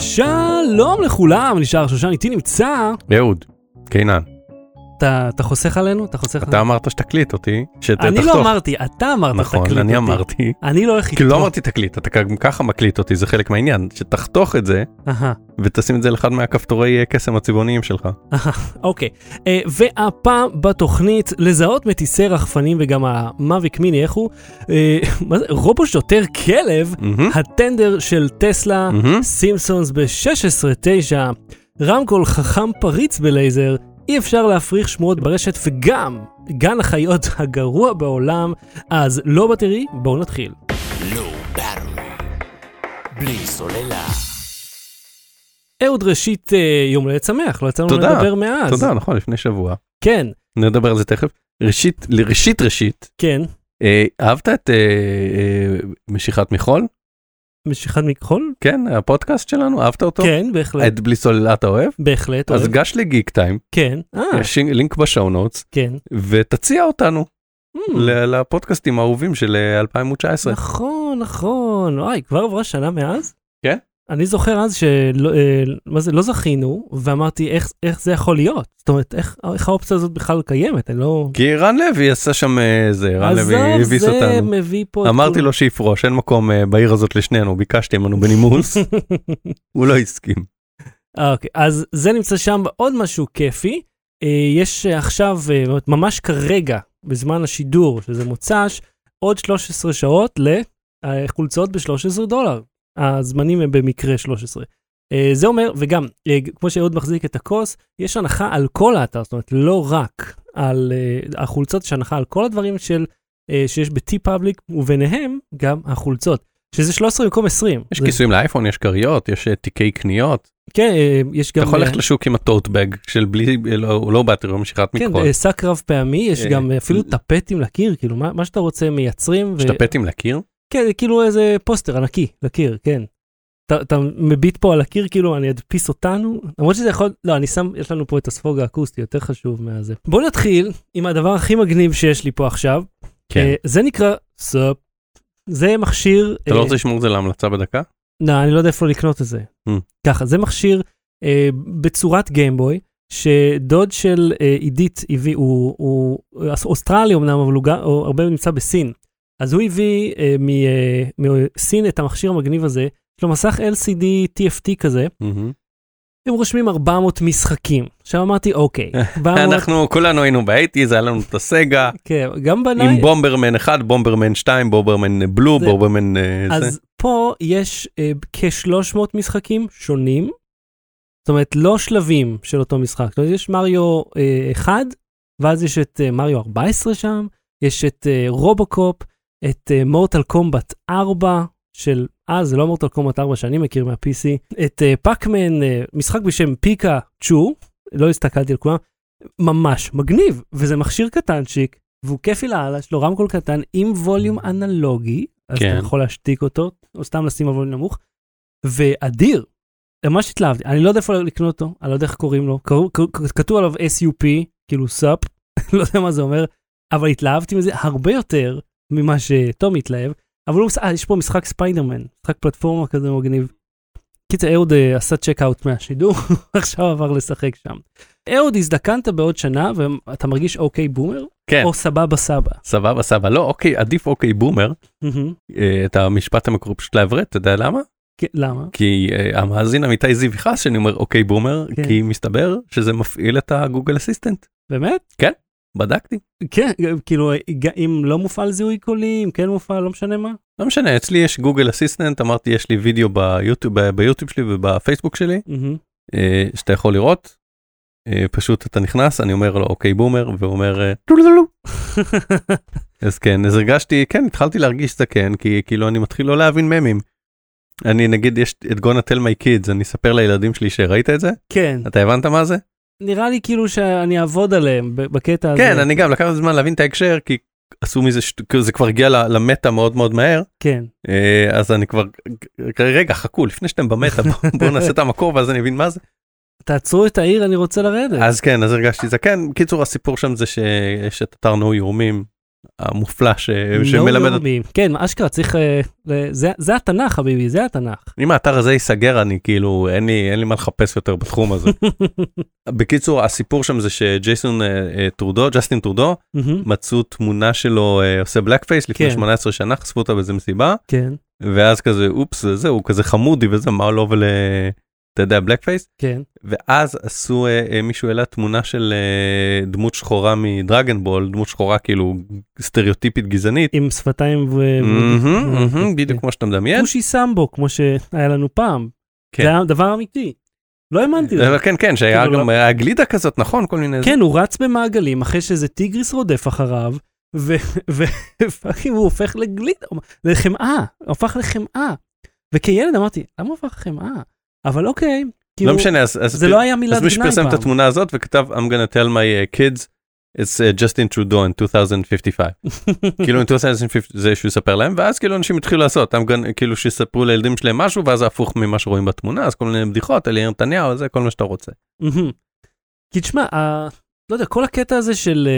שלום לכולם, נשאר שושן, איתי נמצא. אהוד, קינן, אתה, אתה חוסך עלינו? אתה חוסך אתה עלינו? אמרת שתקליט אותי, שתחתוך. אני לא אמרתי, אתה אמרת נכון, תקליט אני אותי. אמרתי. אני לא הולך כאילו לא איתו. אמרתי תקליט, אתה גם ככה מקליט אותי, זה חלק מהעניין, שתחתוך את זה אהה, ותשים את זה לאחד מהכפתורי אה, קסם הצבעוניים שלך. אוקיי. אה, והפעם בתוכנית לזהות מטיסי רחפנים וגם המאביק מיני, איך הוא? אה, מה זה? רובו שוטר כלב, מהמם, הטנדר של טסלה. סימפסונס ב-16-9, רמקול חכם פריץ בלייזר, אי אפשר להפריך שמועות ברשת וגם גן החיות הגרוע בעולם, אז לא בטרי, בואו נתחיל. לא. בלי סוללה. אהוד ראשית אה, יום הולדת שמח, לא יצא לנו לדבר מאז. תודה, נכון, לפני שבוע. כן, נדבר על זה תכף. ראשית, ראשית ראשית, כן. אה, אהבת את אה, אה, משיכת מחול? משיכת מכחול? כן, הפודקאסט שלנו, אהבת אותו? כן, בהחלט. את בלי סוללה אתה אוהב? בהחלט, אז אוהב. גש לגיק טיים, כן. אה, יש לינק בשואו נוטס, כן. ותציע אותנו ל- לפודקאסטים האהובים של אה, 2019. נכון, נכון. וואי, כבר עברה שנה מאז? כן. אני זוכר אז שלא אה, מה זה, לא זכינו, ואמרתי איך, איך זה יכול להיות? זאת אומרת, איך, איך האופציה הזאת בכלל קיימת? אני לא... כי רן לוי עשה שם אה, זה, רן לוי עזוב, הביס זה אותנו. מביא פה... את אמרתי כולם. לו שיפרוש, אין מקום אה, בעיר הזאת לשנינו, ביקשתי ממנו בנימוס, הוא לא הסכים. אה, אוקיי, אז זה נמצא שם עוד משהו כיפי. אה, יש אה, עכשיו, אה, ממש כרגע, בזמן השידור, שזה מוצ"ש, עוד 13 שעות לחולצות ב-13 דולר. הזמנים הם במקרה 13. אה, זה אומר, וגם, אה, כמו שאהוד מחזיק את הכוס, יש הנחה על כל האתר, זאת אומרת, לא רק על אה, החולצות, יש הנחה על כל הדברים של, שיש ב-T פאבליק, וביניהם גם החולצות, שזה 13 במקום 20. יש זה- כיסויים לאייפון, יש כריות, יש תיקי קניות, כן, יש גם... אתה יכול ללכת לשוק עם הטוטבג של בלי, לא לא באטרי, משיכת כן, מכחול. אה, שק רב פעמי, יש גם אפילו טפטים לקיר, כאילו מה, מה שאתה רוצה מייצרים. יש טפטים לקיר? כן, זה כאילו איזה פוסטר ענקי לקיר, כן. אתה, אתה מביט פה על הקיר, כאילו אני אדפיס אותנו, למרות שזה יכול, לא, אני שם, יש לנו פה את הספוג האקוסטי, יותר חשוב מהזה. בוא נתחיל עם הדבר הכי מגניב שיש לי פה עכשיו. כן. אה, זה נקרא SUP. זה מכשיר... אתה לא אה, רוצה לשמור את זה להמלצה בדקה? לא, אני לא יודע איפה לקנות את זה. Mm. ככה, זה מכשיר אה, בצורת Game Boy, שדוד של עידית הביא, הוא, אוסטרלי אמנם, אבל הוא הרבה נמצא בסין. אז הוא הביא אה, מ, אה, מסין את המכשיר המגניב הזה, יש לו מסך LCD TFT כזה, מהמם. הם רושמים 400 משחקים. עכשיו אמרתי, אוקיי, 400, אנחנו כולנו היינו ב eighties, היה לנו את ה Sega, כן, גם עם בניי, Bomberman 1, Bomberman 2, Bomberman Blue, זה- Bomberman אה, זה. אז פה יש אה, כ-300 משחקים שונים, זאת אומרת לא שלבים של אותו משחק, זאת אומרת יש Mario אה, 1, ואז יש את אה, Mario 14 שם, יש את אה, רובוקופ, את Mortal Kombat 4 של, אה זה לא Mortal Kombat 4 שאני מכיר מה-PC, את Pac-Man, אה, משחק בשם פיקה צ'ו, לא הסתכלתי על כולם, ממש מגניב, וזה מכשיר קטנצ'יק, והוא כיפי לאללה, יש לו רמקול קטן עם volume אנלוגי, אז כן. אתה יכול להשתיק אותו, או סתם לשים על volume נמוך, ואדיר, ממש התלהבתי, אני לא יודע איפה לקנות אותו, אני לא יודע איך קוראים לו, כתוב עליו SUP, כאילו SUP, לא יודע מה זה אומר, אבל התלהבתי מזה הרבה יותר ממה שתום התלהב, אבל הוא, אה, יש פה משחק ספיידרמן, משחק פלטפורמה כזה מגניב. קיצר, אהוד אה, עשה צ'ק אאוט מהשידור, עכשיו עבר לשחק שם. אהוד, הזדקנת בעוד שנה ואתה מרגיש אוקיי בומר? כן, או סבבה סבא? סבבה סבבה, לא אוקיי, עדיף אוקיי בומר. אה, את המשפט המקורי פשוט לעברת, אתה יודע למה? כן, למה? כי אה, המאזין אמיתי זיו יכעס שאני אומר אוקיי בומר, כן. כי מסתבר שזה מפעיל את הגוגל אסיסטנט. באמת? בדקתי. כן, כאילו, אם לא מופעל זיהוי קולי, אם כן מופעל, לא משנה מה. לא משנה, אצלי יש גוגל אסיסטנט, אמרתי יש לי וידאו ביוטיוב, ביוטיוב שלי ובפייסבוק שלי. אה, שאתה יכול לראות. אה, פשוט אתה נכנס, אני אומר לו אוקיי בומר, והוא אומר אה. אז כן, אז הרגשתי, כן, התחלתי להרגיש זקן, כי כאילו אני מתחיל לא להבין ממים. אני נגיד יש את גונה tell my kids, אני אספר לילדים שלי שראית את זה? כן, אתה הבנת מה זה? נראה לי כאילו שאני אעבוד עליהם בקטע הזה. כן, אני גם לקח זמן להבין את ההקשר, כי עשו מזה, זה כבר הגיע למטה מאוד מאוד מהר, כן. אה, אז אני כבר, רגע, חכו, לפני שאתם במטה, בואו בוא נעשה את המקור ואז אני אבין מה זה. תעצרו את העיר, אני רוצה לרדת. אז כן, אז הרגשתי זקן. קיצור, הסיפור שם זה שיש את אתר נו יורמים, המופלא ש... שמלמד. No לאומי. כן, אשכרה צריך, אה, זה- זה התנ"ך חביבי, זה התנ"ך. אם האתר הזה ייסגר אני כאילו אין לי אין לי מה לחפש יותר בתחום הזה. בקיצור הסיפור שם זה שג'ייסון אה, אה, טרודו ג'סטין טרודו מצאו תמונה שלו עושה blackface לפני כן. 18 שנה חשפו אותה באיזה מסיבה כן, ואז כזה אופס זהו כזה חמודי וזה מה לו ול... אתה יודע blackface כן. ואז עשו אה, אה, מישהו העלה תמונה של אה, דמות שחורה מ Dragon Ball דמות שחורה כאילו סטריאוטיפית גזענית. עם שפתיים ו... מהמם, בדיוק כמו שאתה מדמיין. כושי סמבו, כמו שהיה לנו פעם. כן. זה היה דבר אמיתי. לא האמנתי לזה. כן כן שהיה כאילו, גם לא- היה גלידה כזאת נכון כל מיני. כן, הוא רץ במעגלים אחרי שאיזה טיגריס רודף אחריו, ו fucking הוא הופך לגלידה, לחמאה, הפך לחמאה. וכילד אמרתי, למה הוא הפך לחמאה? אבל אוקיי, כאילו, לא משנה אז אז זה לא היה מילת אז מישהו גנאי פרסם את פעם. התמונה הזאת וכתב I'm gonna tell my uh, kids it's uh, Justin Trudeau in 2055 כאילו in 2050 זה שהוא יספר להם ואז כאילו אנשים התחילו לעשות I'm gonna, כאילו שיספרו לילדים שלהם משהו ואז הפוך ממה שרואים בתמונה אז כל מיני בדיחות על יאיר נתניהו זה כל מה שאתה רוצה. כי תשמע, ה- לא יודע, כל הקטע הזה של,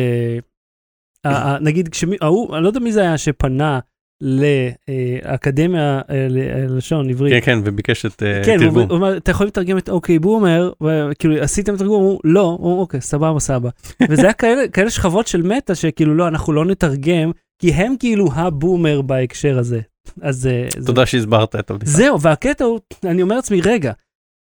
אה, ה- ה- נגיד, כשמי, ההוא, אני לא יודע מי זה היה שפנה לאקדמיה ללשון עברית. כן כן וביקש את uh, כן, תרגום. אומר, אתה יכול לתרגם את אוקיי בומר, וכאילו עשיתם תרגום, הוא לא, אוקיי, סבבה, סבבה. וזה היה כאלה, שכבות של מטה, שכאילו לא, אנחנו לא נתרגם, כי הם כאילו הבומר בהקשר הזה. אז אה, זה- תודה שהסברת את הבדיחה. זהו, והקטע הוא, אני אומר לעצמי, רגע,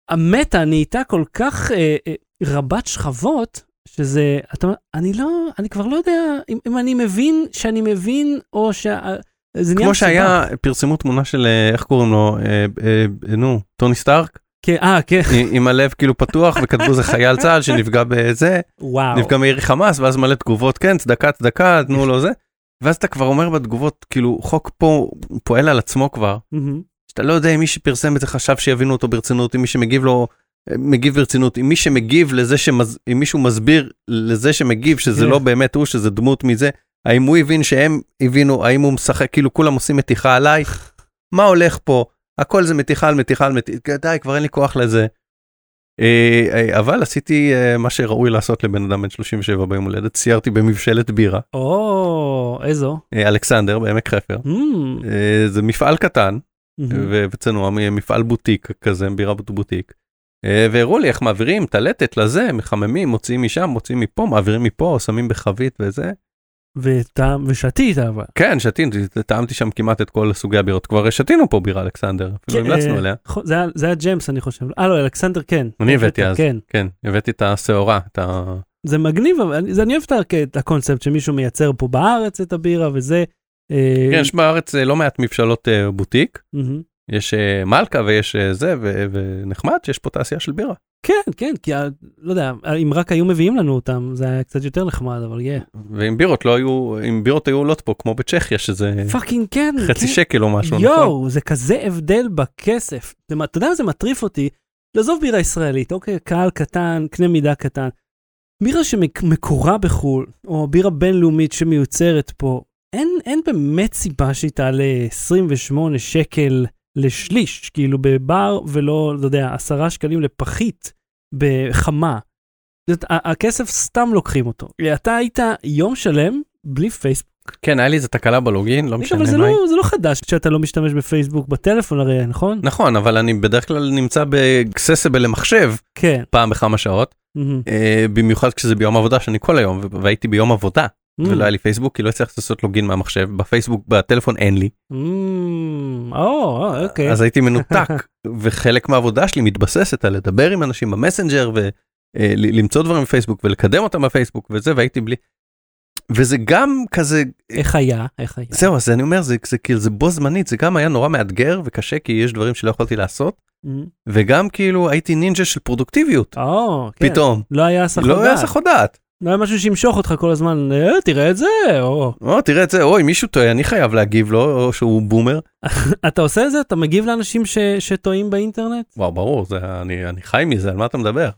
המטה נהייתה כל כך אה, אה, רבת שכבות, שזה, אתה אומר, אני לא, אני כבר לא יודע אם, אם אני מבין שאני מבין, או שה... זה כמו. שהיה פרסמו תמונה של אה, איך קוראים לו אה, אה, נו טוני סטארק כן, אה, כן, עם- הלב כאילו פתוח וכתבו זה חייל צה"ל שנפגע בזה וואו. נפגע מירי חמאס ואז מלא תגובות כן צדקה צדקה תנו לו זה. ואז אתה כבר אומר בתגובות כאילו חוק פה פועל על עצמו כבר. שאתה לא יודע אם מי שפרסם את זה חשב שיבינו אותו ברצינות אם מי שמגיב לו מגיב ברצינות אם מי שמגיב לזה שמז... אם מישהו מסביר לזה שמגיב שזה כן. לא באמת הוא שזה דמות מזה האם הוא הבין שהם הבינו האם הוא משחק כאילו כולם עושים מתיחה עליי מה הולך פה הכל זה מתיחה על מתיחה על מתיחה די כבר אין לי כוח לזה. אה, אה, אבל עשיתי אה, מה שראוי לעשות לבן אדם בן 37 ביום הולדת סיירתי במבשלת בירה או, איזו. אלכסנדר בעמק חפר אה, זה מפעל קטן. ו- וצנוע מפעל בוטיק כזה בירה בוטיק. והראו לי איך מעבירים טלטת לזה מחממים מוציאים משם מוציאים מפה מעבירים מפה שמים בחבית וזה. וטעם, ושתית אבל. כן שתיתי טעמתי שם כמעט את כל סוגי הבירות כבר שתינו פה בירה אלכסנדר אפילו כן, המלצנו אה, עליה. זה היה- ג'יימס אני חושב. אה לא, אלכסנדר כן. אני הבאתי אז. כן. כן הבאתי את השעורה את ה... זה מגניב, אבל אני- אוהב את הקונספט שמישהו מייצר פה בארץ את הבירה וזה. אה, כן, יש בארץ אה, לא מעט מבשלות בוטיק. יש אה, מלכה ויש אה, זה ו- ונחמד שיש פה תעשייה של בירה. כן, כן, כי לא יודע, אם רק היו מביאים לנו אותם זה היה קצת יותר נחמד, אבל כן. ואם בירות לא היו אם בירות היו עולות פה כמו בצ'כיה שזה fucking כן. חצי כן. שקל או משהו. נכון? יואו, זה כזה הבדל בכסף. יודע- אתה יודע מה זה מטריף אותי? לעזוב בירה ישראלית, אוקיי, קהל קטן, קנה מידה קטן. בירה שמקורה בחו"ל, או בירה בינלאומית שמיוצרת פה, אין, אין באמת סיבה שהיא תעלה 28 שקל לשליש, כאילו בבר ולא, לא יודע, 10 שקלים לפחית בחמה. זאת, הכסף סתם לוקחים אותו. אתה היית יום שלם בלי פייסבוק. כן היה לי איזה תקלה בלוגין לא משנה אבל זה מה היא. לא, זה לא חדש שאתה לא משתמש בפייסבוק בטלפון הרי, נכון? נכון אבל אני בדרך כלל נמצא ב accessible למחשב כן. פעם בכמה שעות. אה, במיוחד כשזה ביום עבודה שאני כל היום והייתי ביום עבודה. ולא היה לי פייסבוק כי לא הצלחתי לעשות login מהמחשב בפייסבוק בטלפון אין לי מהמם. או, או, אוקיי. אז הייתי מנותק וחלק מהעבודה שלי מתבססת על לדבר עם אנשים ב Messenger ולמצוא דברים בפייסבוק ולקדם אותם בפייסבוק וזה והייתי בלי. וזה גם כזה איך היה? איך היה? זהו אז אני אומר זה זה כאילו זה בו זמנית זה גם היה נורא מאתגר וקשה כי יש דברים שלא יכולתי לעשות מהמם. וגם כאילו הייתי נינג'ה של פרודוקטיביות או, כן. פתאום לא היה הסחות לא דעת. לא היה משהו שימשוך אותך כל הזמן, אה, תראה את זה, או... או תראה את זה אוי מישהו טועה אני חייב להגיב לו או שהוא בומר. אתה עושה את זה? אתה מגיב לאנשים ש- שטועים באינטרנט? וואו ברור זה אני אני חי מזה על מה אתה מדבר.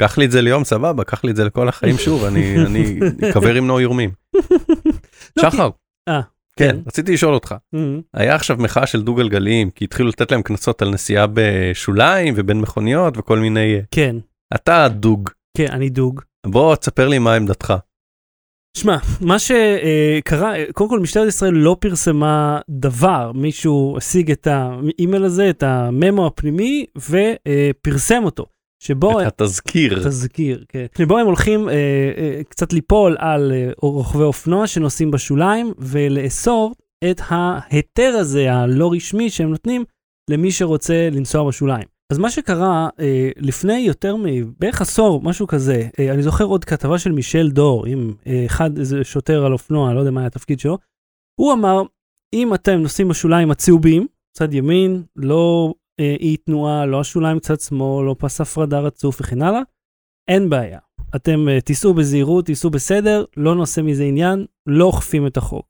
קח לי את זה ליום סבבה קח לי את זה לכל החיים שוב אני אקבר עם נור יורמים. לא, שחר. אה, כן כן. רציתי לשאול אותך מהמם. היה עכשיו מחאה של דו גלגליים כי התחילו לתת להם קנסות על נסיעה בשוליים ובין מכוניות וכל מיני כן, אתה דוג כן, אני דוג. בוא תספר לי מה עמדתך. שמע, מה שקרה, קודם כל משטרת ישראל לא פרסמה דבר, מישהו השיג את האימייל הזה, את הממו הפנימי, ופרסם אותו. שבו... את התזכיר. תזכיר, כן. שבו הם הולכים אה, אה, קצת ליפול על אה, רוכבי אופנוע שנוסעים בשוליים, ולאסור את ההיתר הזה, הלא רשמי שהם נותנים, למי שרוצה לנסוע בשוליים. אז מה שקרה אה, לפני יותר מבערך עשור, משהו כזה, אה, אני זוכר עוד כתבה של מישל דור, עם אה, אחד, איזה שוטר על אופנוע, לא יודע מה היה התפקיד שלו, הוא אמר, אם אתם נוסעים בשוליים הצהובים, צד ימין, לא אה, אי תנועה, לא השוליים צד שמאל, לא פס הפרדה רצוף וכן הלאה, אין בעיה. אתם אה, תיסעו בזהירות, תיסעו בסדר, לא נושא מזה עניין, לא אוכפים את החוק.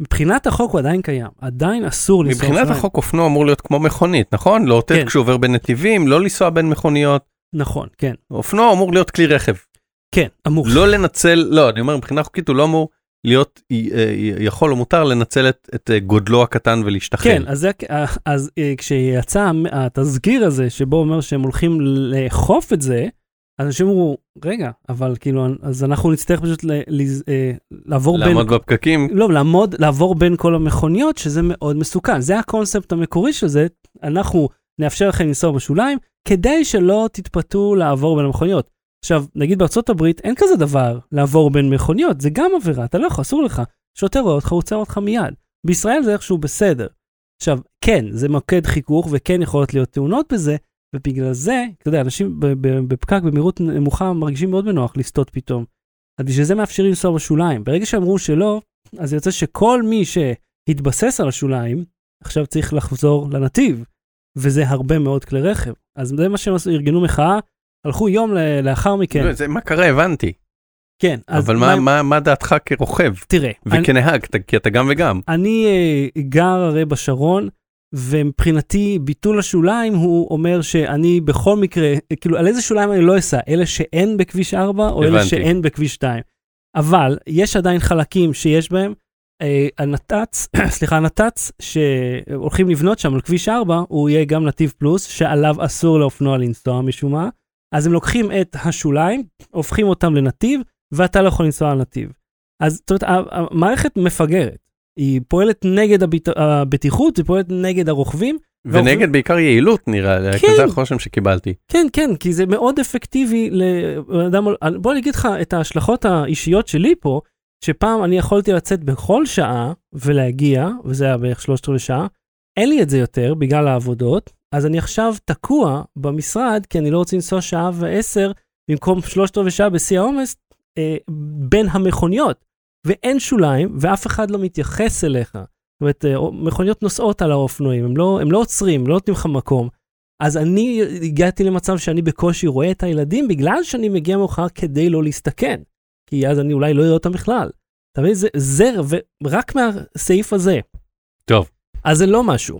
מבחינת החוק הוא עדיין קיים, עדיין אסור לנסוע מבחינת אופניים. החוק אופנוע אמור להיות כמו מכונית, נכון? לאותת כן. כשהוא עובר בין נתיבים, לא לנסוע בין מכוניות. נכון, כן, אופנוע אמור להיות כלי רכב. כן, אמור. לא לנצל, לא, אני אומר מבחינה חוקית הוא לא אמור להיות, אה, יכול או מותר לנצל את, את אה, גודלו הקטן ולהשתחל. כן, אז, אז אה, כשיצא התזכיר הזה, שבו אומר שהם הולכים לאכוף את זה, אנשים אמרו, רגע, אבל כאילו, אז אנחנו נצטרך פשוט ל, ל, אה, לעבור בין... לעמוד בפקקים. לא, לעמוד, לעבור בין כל המכוניות, שזה מאוד מסוכן. זה הקונספט המקורי של זה, אנחנו נאפשר לכם לנסוע בשוליים, כדי שלא תתפתו לעבור בין המכוניות. עכשיו, נגיד בארצות הברית אין כזה דבר לעבור בין מכוניות, זה גם עבירה, אתה לא יכול, אסור לך. שוטר רואה אותך, הוא עוצר אותך מיד. בישראל זה איכשהו בסדר. עכשיו, כן, זה מוקד חיכוך וכן יכולות להיות תאונות בזה, ובגלל זה, אתה יודע, אנשים בפקק במהירות נמוכה מרגישים מאוד בנוח לסטות פתאום. אז בשביל זה מאפשרים לנסוע בשוליים. ברגע שאמרו שלא, אז יוצא שכל מי שהתבסס על השוליים, עכשיו צריך לחזור לנתיב, וזה הרבה מאוד כלי רכב. אז זה מה שהם עשו, ארגנו מחאה, הלכו יום לאחר מכן. לא, זה מה קרה הבנתי. כן. אבל מה, מה, מה דעתך כרוכב? תראה. וכנהג, אני, כי אתה גם וגם. אני uh, גר הרי בשרון, ומבחינתי ביטול השוליים הוא אומר שאני בכל מקרה, כאילו על איזה שוליים אני לא אסע, אלה שאין בכביש 4 או הבנתי. אלה שאין בכביש 2. אבל יש עדיין חלקים שיש בהם. אה, הנת"צ, סליחה, הנת"צ שהולכים לבנות שם על כביש 4, הוא יהיה גם נתיב פלוס, שעליו אסור לאופנוע לנסוע משום מה. אז הם לוקחים את השוליים, הופכים אותם לנתיב, ואתה לא יכול לנסוע על נתיב. אז זאת אומרת, המערכת מפגרת. היא פועלת נגד הביט... הבטיחות, היא פועלת נגד הרוכבים. ונגד והרוכבים... בעיקר יעילות נראה לי, כן. זה הרושם שקיבלתי. כן, כן, כי זה מאוד אפקטיבי לאדם, בוא אני אגיד לך את ההשלכות האישיות שלי פה, שפעם אני יכולתי לצאת בכל שעה ולהגיע, וזה היה בערך שלושת רבעי שעה, אין לי את זה יותר בגלל העבודות, אז אני עכשיו תקוע במשרד, כי אני לא רוצה לנסוע שעה ועשר, במקום שלושת רבעי שעה בשיא העומס, אה, בין המכוניות. ואין שוליים, ואף אחד לא מתייחס אליך. זאת אומרת, אה, מכוניות נוסעות על האופנועים, הם לא, הם לא עוצרים, לא נותנים לך מקום. אז אני הגעתי למצב שאני בקושי רואה את הילדים, בגלל שאני מגיע מאוחר כדי לא להסתכן. כי אז אני אולי לא אראה אותם בכלל. אתה מבין? זה, זה ורק מהסעיף הזה. טוב. אז זה לא משהו.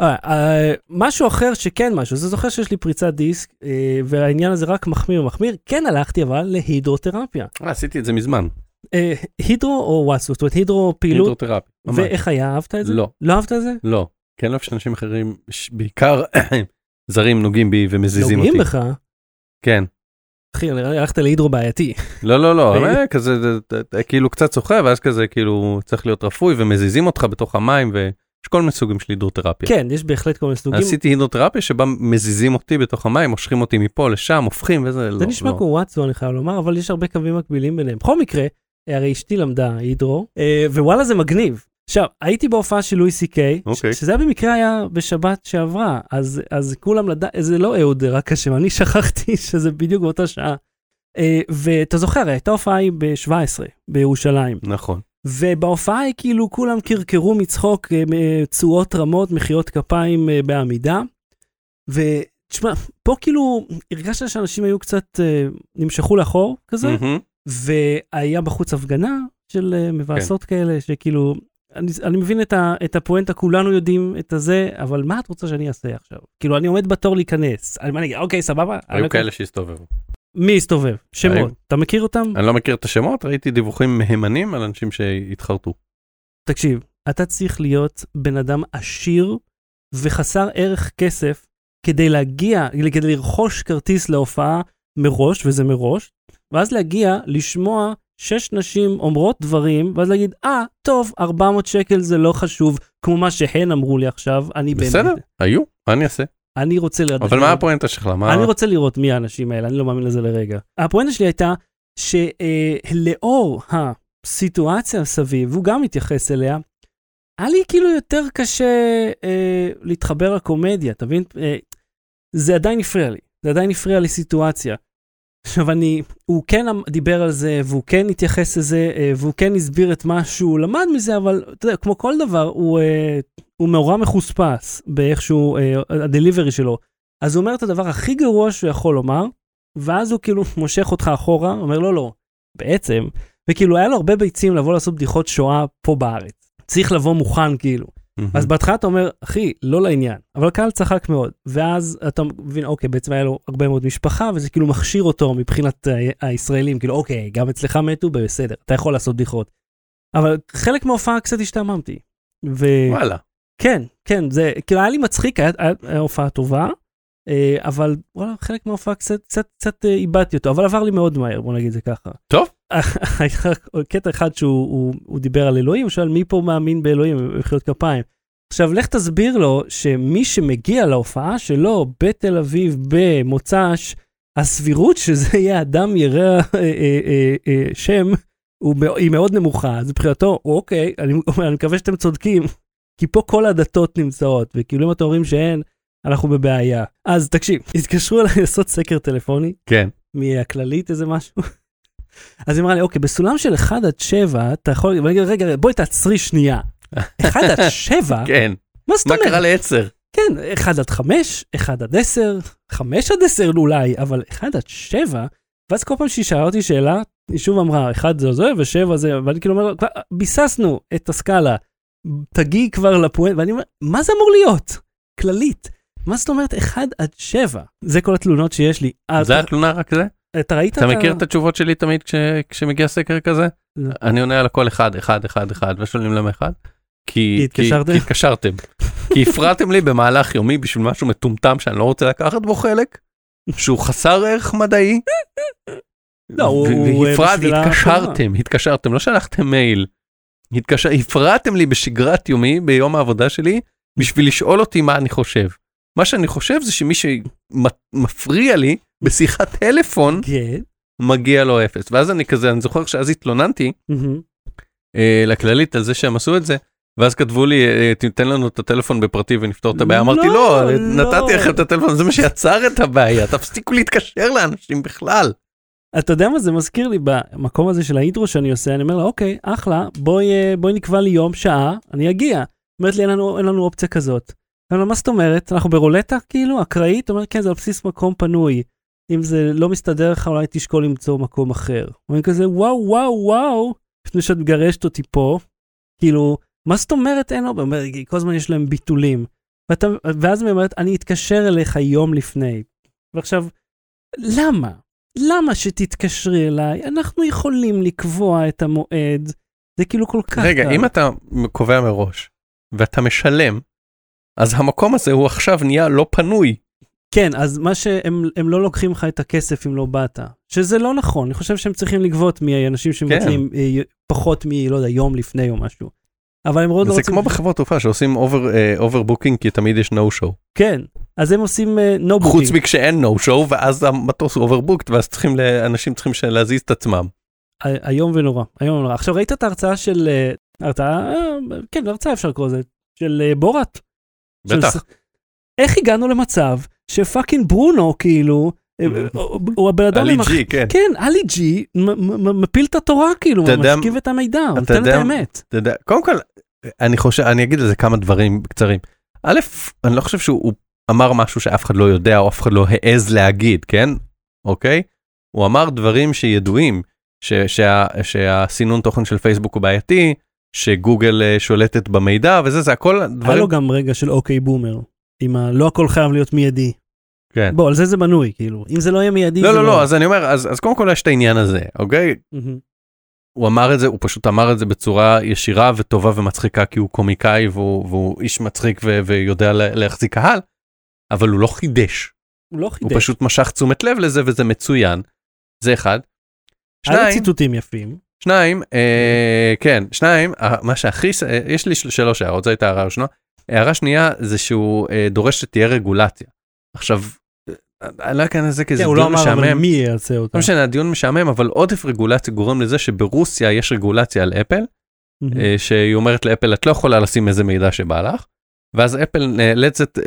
אה, אה, משהו אחר שכן משהו, זה זוכר שיש לי פריצת דיסק, אה, והעניין הזה רק מחמיר ומחמיר, כן הלכתי אבל להידרותרפיה. אה, עשיתי את זה מזמן. אה, הידרו או וואטסו, זאת אומרת הידרו פעילות, הידרותרפיה. ואיך היה, אהבת את זה? לא. לא אהבת את זה? לא. כן אוהב שאנשים אחרים, בעיקר זרים נוגעים בי ומזיזים אותי. נוגעים בך? כן. אחי, נראה לי הלכת להידרו בעייתי. לא, לא, לא, אה. אה, כזה, זה- זה- זה כאילו קצת שוחה, ואז כזה כאילו צריך להיות רפוי ומזיזים אותך בתוך המים, ויש כל מיני סוגים של הידרותרפיה. כן, יש בהחלט כל מיני סוגים. עשיתי הידרותרפיה שבה מזיזים אותי בתוך המים, מושכים אותי מפה לשם, הופכים וזה, לא. זה נשמע לא. כמו וואטסו, אני חייב לומר, אבל יש הרבה קווים מקבילים ביניהם. בכל מקרה, הרי אשתי למדה הידרו, אה, ווואלה זה מגניב. עכשיו, הייתי בהופעה של לואי סי קיי, אוקיי. שזה היה במקרה היה בשבת שעברה, אז, אז כולם לדע, זה לא אהוד רק השם, אני שכחתי שזה בדיוק באותה שעה. אה, ואתה זוכר, הייתה הופעה היא ב-17 בירושלים, נכון. ובהופעה היא כאילו כולם קרקרו מצחוק, אה, אה, תשואות רמות, מחיאות כפיים אה, בעמידה. ותשמע, פה כאילו הרגשת שאנשים היו קצת, אה, נמשכו לאחור כזה, מהמם. והיה בחוץ הפגנה של אה, מבאסות כאלה, שכאילו, אני, אני מבין את, ה, את הפואנטה, כולנו יודעים את הזה, אבל מה את רוצה שאני אעשה עכשיו? כאילו, אני עומד בתור להיכנס, אני, אני אוקיי, סבבה? אני היו לא- כאלה שהסתובבו. מי הסתובב? שמות. היו. אתה מכיר אותם? אני לא מכיר את השמות, ראיתי דיווחים מהימנים על אנשים שהתחרטו. תקשיב, אתה צריך להיות בן אדם עשיר וחסר ערך כסף כדי להגיע, כדי לרכוש כרטיס להופעה מראש, וזה מראש, ואז להגיע, לשמוע שש נשים אומרות דברים, ואז להגיד, אה, טוב, 400 שקל זה לא חשוב, כמו מה שהן אמרו לי עכשיו, אני באמת... בסדר, היו, מה אני אעשה? אני רוצה לראות... אבל מה הפואנטה שלך? מה... אני רוצה לראות מי האנשים האלה, אני לא מאמין לזה לרגע. הפואנטה שלי הייתה שלאור הסיטואציה סביב, הוא גם מתייחס אליה, היה לי כאילו יותר קשה אה, להתחבר לקומדיה, אתה מבין? אה, זה עדיין הפריע לי, זה עדיין הפריע לי סיטואציה. עכשיו אני, הוא כן דיבר על זה, והוא כן התייחס לזה, אה, והוא כן הסביר את מה שהוא למד מזה, אבל אתה יודע, כמו כל דבר, הוא, אה, הוא מאורע מחוספס באיכשהו, אה, הדליברי שלו. אז הוא אומר את הדבר הכי גרוע שהוא יכול לומר, ואז הוא כאילו מושך אותך אחורה, אומר לא, לא, בעצם, וכאילו היה לו הרבה ביצים לבוא לעשות בדיחות שואה פה בארץ. צריך לבוא מוכן כאילו. מהמם. אז בהתחלה אתה אומר, אחי, לא לעניין, אבל הקהל צחק מאוד, ואז אתה מבין, אוקיי, בעצם היה לו הרבה מאוד משפחה, וזה כאילו מכשיר אותו מבחינת הישראלים, כאילו, אוקיי, גם אצלך מתו, בסדר, אתה יכול לעשות בדיחות. אבל חלק מההופעה קצת השתעממתי. וכן, וואלה. כן, זה, כאילו היה לי מצחיק, היה הופעה טובה, אבל וואלה, חלק מההופעה קצת, קצת, קצת אה, איבדתי אותו, אבל עבר לי מאוד מהר, בוא נגיד את זה ככה. טוב. קטע אחד שהוא הוא, הוא דיבר על אלוהים, הוא שאל מי פה מאמין באלוהים במחיאות כפיים. עכשיו לך תסביר לו שמי שמגיע להופעה שלו בתל אביב במוצ"ש, הסבירות שזה יהיה אדם ירא אה, אה, אה, אה, שם, היא מאוד נמוכה, אז מבחינתו, אוקיי, אני, אני מקווה שאתם צודקים, כי פה כל הדתות נמצאות, וכאילו אם אתם אומרים שאין, אנחנו בבעיה. אז תקשיב, התקשרו אליי לעשות סקר טלפוני, כן. מהכללית איזה משהו. אז היא אמרה לי, אוקיי, בסולם של 1 עד 7, אתה יכול, ואני אגיד, רגע, בואי תעצרי שנייה. 1 עד 7? כן. מה זאת מה אומרת? קרה לעצר? כן, 1 עד 5, 1 עד 10, 5 עד 10 אולי, אבל 1 עד 7, ואז כל פעם שהיא שאלה אותי שאלה, היא שוב אמרה, 1 זה זה ו7 זה, ואני כאילו אומר, כבר ביססנו את הסקאלה, תגיעי כבר לפואנט, ואני אומר, מה זה אמור להיות? כללית. מה זאת אומרת 1 עד 7? זה כל התלונות שיש לי. אה, זה התלונה רק זה? אתה ראית? אתה מכיר את התשובות שלי תמיד כש- כשמגיע סקר כזה? לא. אני עונה על הכל אחד, אחד, אחד, אחד, ושואלים למה אחד? כי כי התקשרתם? כי הפרעתם לי במהלך יומי בשביל משהו מטומטם שאני לא רוצה לקחת בו חלק, שהוא חסר ערך מדעי. לא, אה, והפרעת, התקשרתם, התקשרתם, לא שלחתם מייל. התקשר, הפרעתם לי בשגרת יומי ביום העבודה שלי בשביל לשאול אותי מה אני חושב. מה שאני חושב זה שמי שמפריע לי בשיחת טלפון כן. מגיע לו אפס. ואז אני כזה, אני זוכר שאז התלוננתי. אה, לכללית על זה שהם עשו את זה. ואז כתבו לי, אה, תיתן לנו את הטלפון בפרטי ונפתור את הבעיה. לא, אמרתי, לא, לא. נתתי לכם את הטלפון, זה מה שיצר את הבעיה, תפסיקו להתקשר לאנשים בכלל. אתה יודע מה זה מזכיר לי במקום הזה של האינטרו שאני עושה, אני אומר לה, אוקיי, אחלה, בואי, אה, בואי נקבע לי יום, שעה, אני אגיע. אומרת לי, אין לנו, אין לנו אופציה כזאת. אומר, מה זאת אומרת? אנחנו ברולטה כאילו, אקראית? אומרת, כן, זה על בסיס מקום פנוי. אם זה לא מסתדר לך, אולי תשקול למצוא מקום אחר. אומרים כזה, וואו, וואו, וואו, לפני שאת מגרשת אותי פה, כאילו, מה זאת אומרת אין לו? אומר, כל הזמן יש להם ביטולים. ואתה, ואז היא אומרת, אני אתקשר אליך יום לפני. ועכשיו, למה? למה שתתקשרי אליי? אנחנו יכולים לקבוע את המועד. זה כאילו כל כך רגע, קל. אם אתה קובע מראש ואתה משלם, אז המקום הזה הוא עכשיו נהיה לא פנוי. כן, אז מה שהם הם לא לוקחים לך את הכסף אם לא באת. שזה לא נכון, אני חושב שהם צריכים לגבות מאנשים שמבטלים אה, פחות מ... לא יודע, יום לפני או משהו. אבל הם מאוד לא זה רוצים... כמו בחברות תעופה שעושים overbooking כי תמיד יש no show. כן, אז הם עושים uh, no חוץ booking. מכשאין no show ואז המטוס הוא overbooked ואז צריכים, אנשים צריכים להזיז את עצמם. איום ונורא, איום ונורא. עכשיו ראית את ההרצאה של... אה, הרצאה, אה, כן, הרצאה אפשר לקרוא לזה, של אה, בורת. בטח. איך הגענו למצב שפאקינג ברונו כאילו, אה, הוא- הוא הבן אדם עלי ג'י, כן. כן, עלי ג'י מפיל את התורה כאילו, משכיב את המידע, הוא נותן את האמת. קודם כל, אני חושב, אני אגיד על זה כמה דברים קצרים. א', אני לא חושב שהוא הוא אמר משהו שאף אחד לא יודע או אף אחד לא העז להגיד, כן? אוקיי? הוא אמר דברים שידועים, ש, שה, שהסינון תוכן של פייסבוק הוא בעייתי, שגוגל אה, שולטת במידע וזה, זה הכל היה דברים, לו גם רגע של אוקיי בומר, עם ה... לא הכל חייב להיות מיידי. כן. בוא, על זה זה בנוי, כאילו, אם זה לא יהיה מיידי, לא, זה לא, לא, אז אני אומר, אז, אז קודם כל יש את העניין הזה, אוקיי? הוא אמר את זה, הוא פשוט אמר את זה בצורה ישירה וטובה ומצחיקה כי הוא קומיקאי והוא, והוא איש מצחיק ו, ויודע לה- להחזיק קהל, אבל הוא לא חידש, הוא לא הוא חידש. פשוט משך תשומת לב לזה וזה מצוין. זה אחד. היה שניים, ציטוטים יפים. שניים, אה, כן, שניים, אה, מה שהכי, אה, יש לי של- שלוש הערות, זו הייתה הערה ראשונה. הערה שנייה זה שהוא אה, דורש שתהיה רגולציה. עכשיו, אה, אני לא אכנס לזה כי זה כן, הוא לא דיון אמר אבל משעמם. מי יעשה אותה. לא משנה, הדיון משעמם, אבל עודף רגולציה גורם לזה שברוסיה יש רגולציה על אפל, שהיא אומרת לאפל, את לא יכולה לשים איזה מידע שבא לך, ואז אפל נאלצת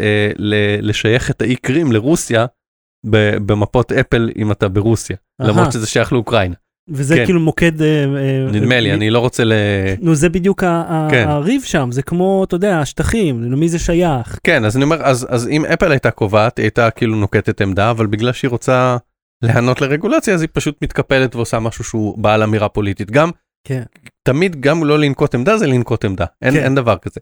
לשייך את האי קרים לרוסיה במפות אפל אם אתה ברוסיה. למרות שזה שייך לאוקראינה. וזה כן. כאילו מוקד... אה, אה, נדמה לי, אה, אני לא רוצה ל... נו, זה בדיוק כן. הריב שם, זה כמו, אתה יודע, השטחים, למי זה שייך. כן, אז אני אומר, אז, אז אם אפל הייתה קובעת, היא הייתה כאילו נוקטת עמדה, אבל בגלל שהיא רוצה להיענות לרגולציה, אז היא פשוט מתקפלת ועושה משהו שהוא בעל אמירה פוליטית. גם, כן. תמיד גם לא לנקוט עמדה זה לנקוט עמדה, אין, כן. אין דבר כזה.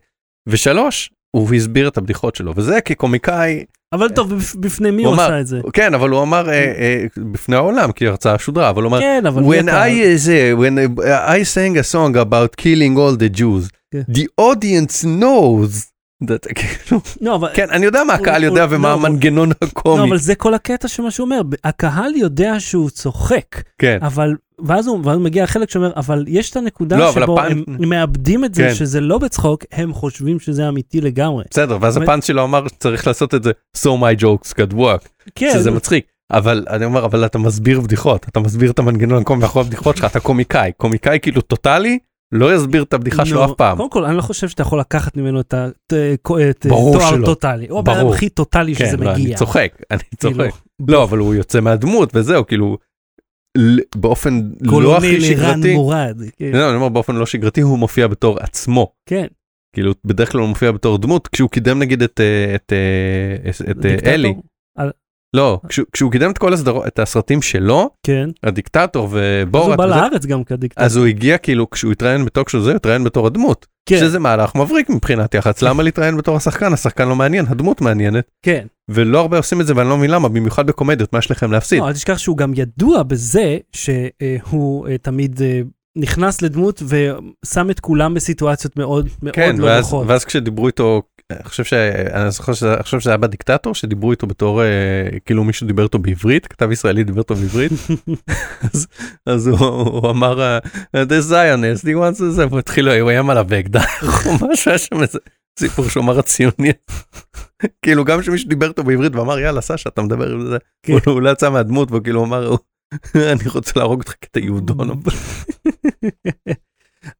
ושלוש, הוא הסביר את הבדיחות שלו, וזה כקומיקאי, אבל טוב, בפ- בפני מי הוא עשה את זה? כן, אבל הוא אמר אה, אה, בפני העולם, כי ההרצאה שודרה, אבל הוא אמר, כן, when? I, זה, when I sang a song about killing all the Jews, כן. the audience knows. that, כאילו, לא. כן, אני יודע מה הקהל יודע ומה לא, הוא- המנגנון לא, הקומי. אבל זה כל הקטע של מה שהוא אומר, הקהל יודע שהוא צוחק, כן, אבל, ואז הוא, ואז מגיע החלק שאומר, אבל יש את הנקודה לא, שבו הפן- הם מאבדים את זה, כן. שזה לא בצחוק, הם חושבים שזה אמיתי לגמרי. בסדר, ואז אבל- הפאנץ' שלו אמר שצריך לעשות את זה, so my jokes could work, כן, שזה מצחיק. אבל אני אומר, אבל אתה מסביר בדיחות, אתה מסביר את המנגנון הקומי מאחורי הבדיחות שלך, אתה קומיקאי, קומיקאי כאילו טוטאלי, לא יסביר את הבדיחה שלו נו, אף פעם. קודם כל, אני לא חושב שאתה יכול לקחת ממנו את התואר ברור שלא. טוטאלי. הוא הבן. הכי טוטאלי כן, שזה לא, אני מגיע. צוחק, אני כאילו, צוחק. לא, אבל הוא יוצא מהדמות וזהו, כאילו, באופן לא הכי שגרתי, מורד. כן, לא, אני אומר באופן לא שגרתי, הוא מופיע בתור עצמו. כן. כאילו, בדרך כלל הוא מופיע בתור דמות, כשהוא קידם נגיד את, אה, את, אה, את, את אה? אלי, לא, כשהוא- קידם את כל הסדרות, את הסרטים שלו, כן. הדיקטטור אז הוא ובורת, בא לארץ גם כדיקטטור. אז הוא הגיע כאילו, כשהוא התראיין בטוק של זה, הוא התראיין בתור הדמות. כן, שזה מהלך מבריק מבחינת יח"צ, למה להתראיין בתור השחקן? השחקן לא מעניין, הדמות מעניינת. כן. ולא הרבה עושים את זה ואני לא מבין למה, במיוחד בקומדיות, מה יש לכם להפסיד? לא, אל תשכח שהוא גם ידוע בזה שהוא אה, תמיד אה, נכנס לדמות ושם את כולם בסיטואציות מאוד מאוד כן, לא ואז, נוחות. ואז כשדיברו איתו, אני חושב ש... אני זוכר שזה, אני חושב שזה היה בדיקטטור, שדיברו איתו בתור, אה, כאילו מישהו דיבר איתו בעברית, כתב ישראלי דיבר איתו בעברית, אז, אז הוא, הוא אמר, אה, The Zionist, he wants to זה, והוא התחיל, הוא איים עליו באקדח, או משהו, היה שם איזה סיפור שהוא אמר הציוני. כאילו גם שמישהו דיבר איתו בעברית ואמר יאללה סשה אתה מדבר עם זה, כן. הוא לא יצא מהדמות והוא כאילו אמר אני רוצה להרוג אותך כי אתה יהודון.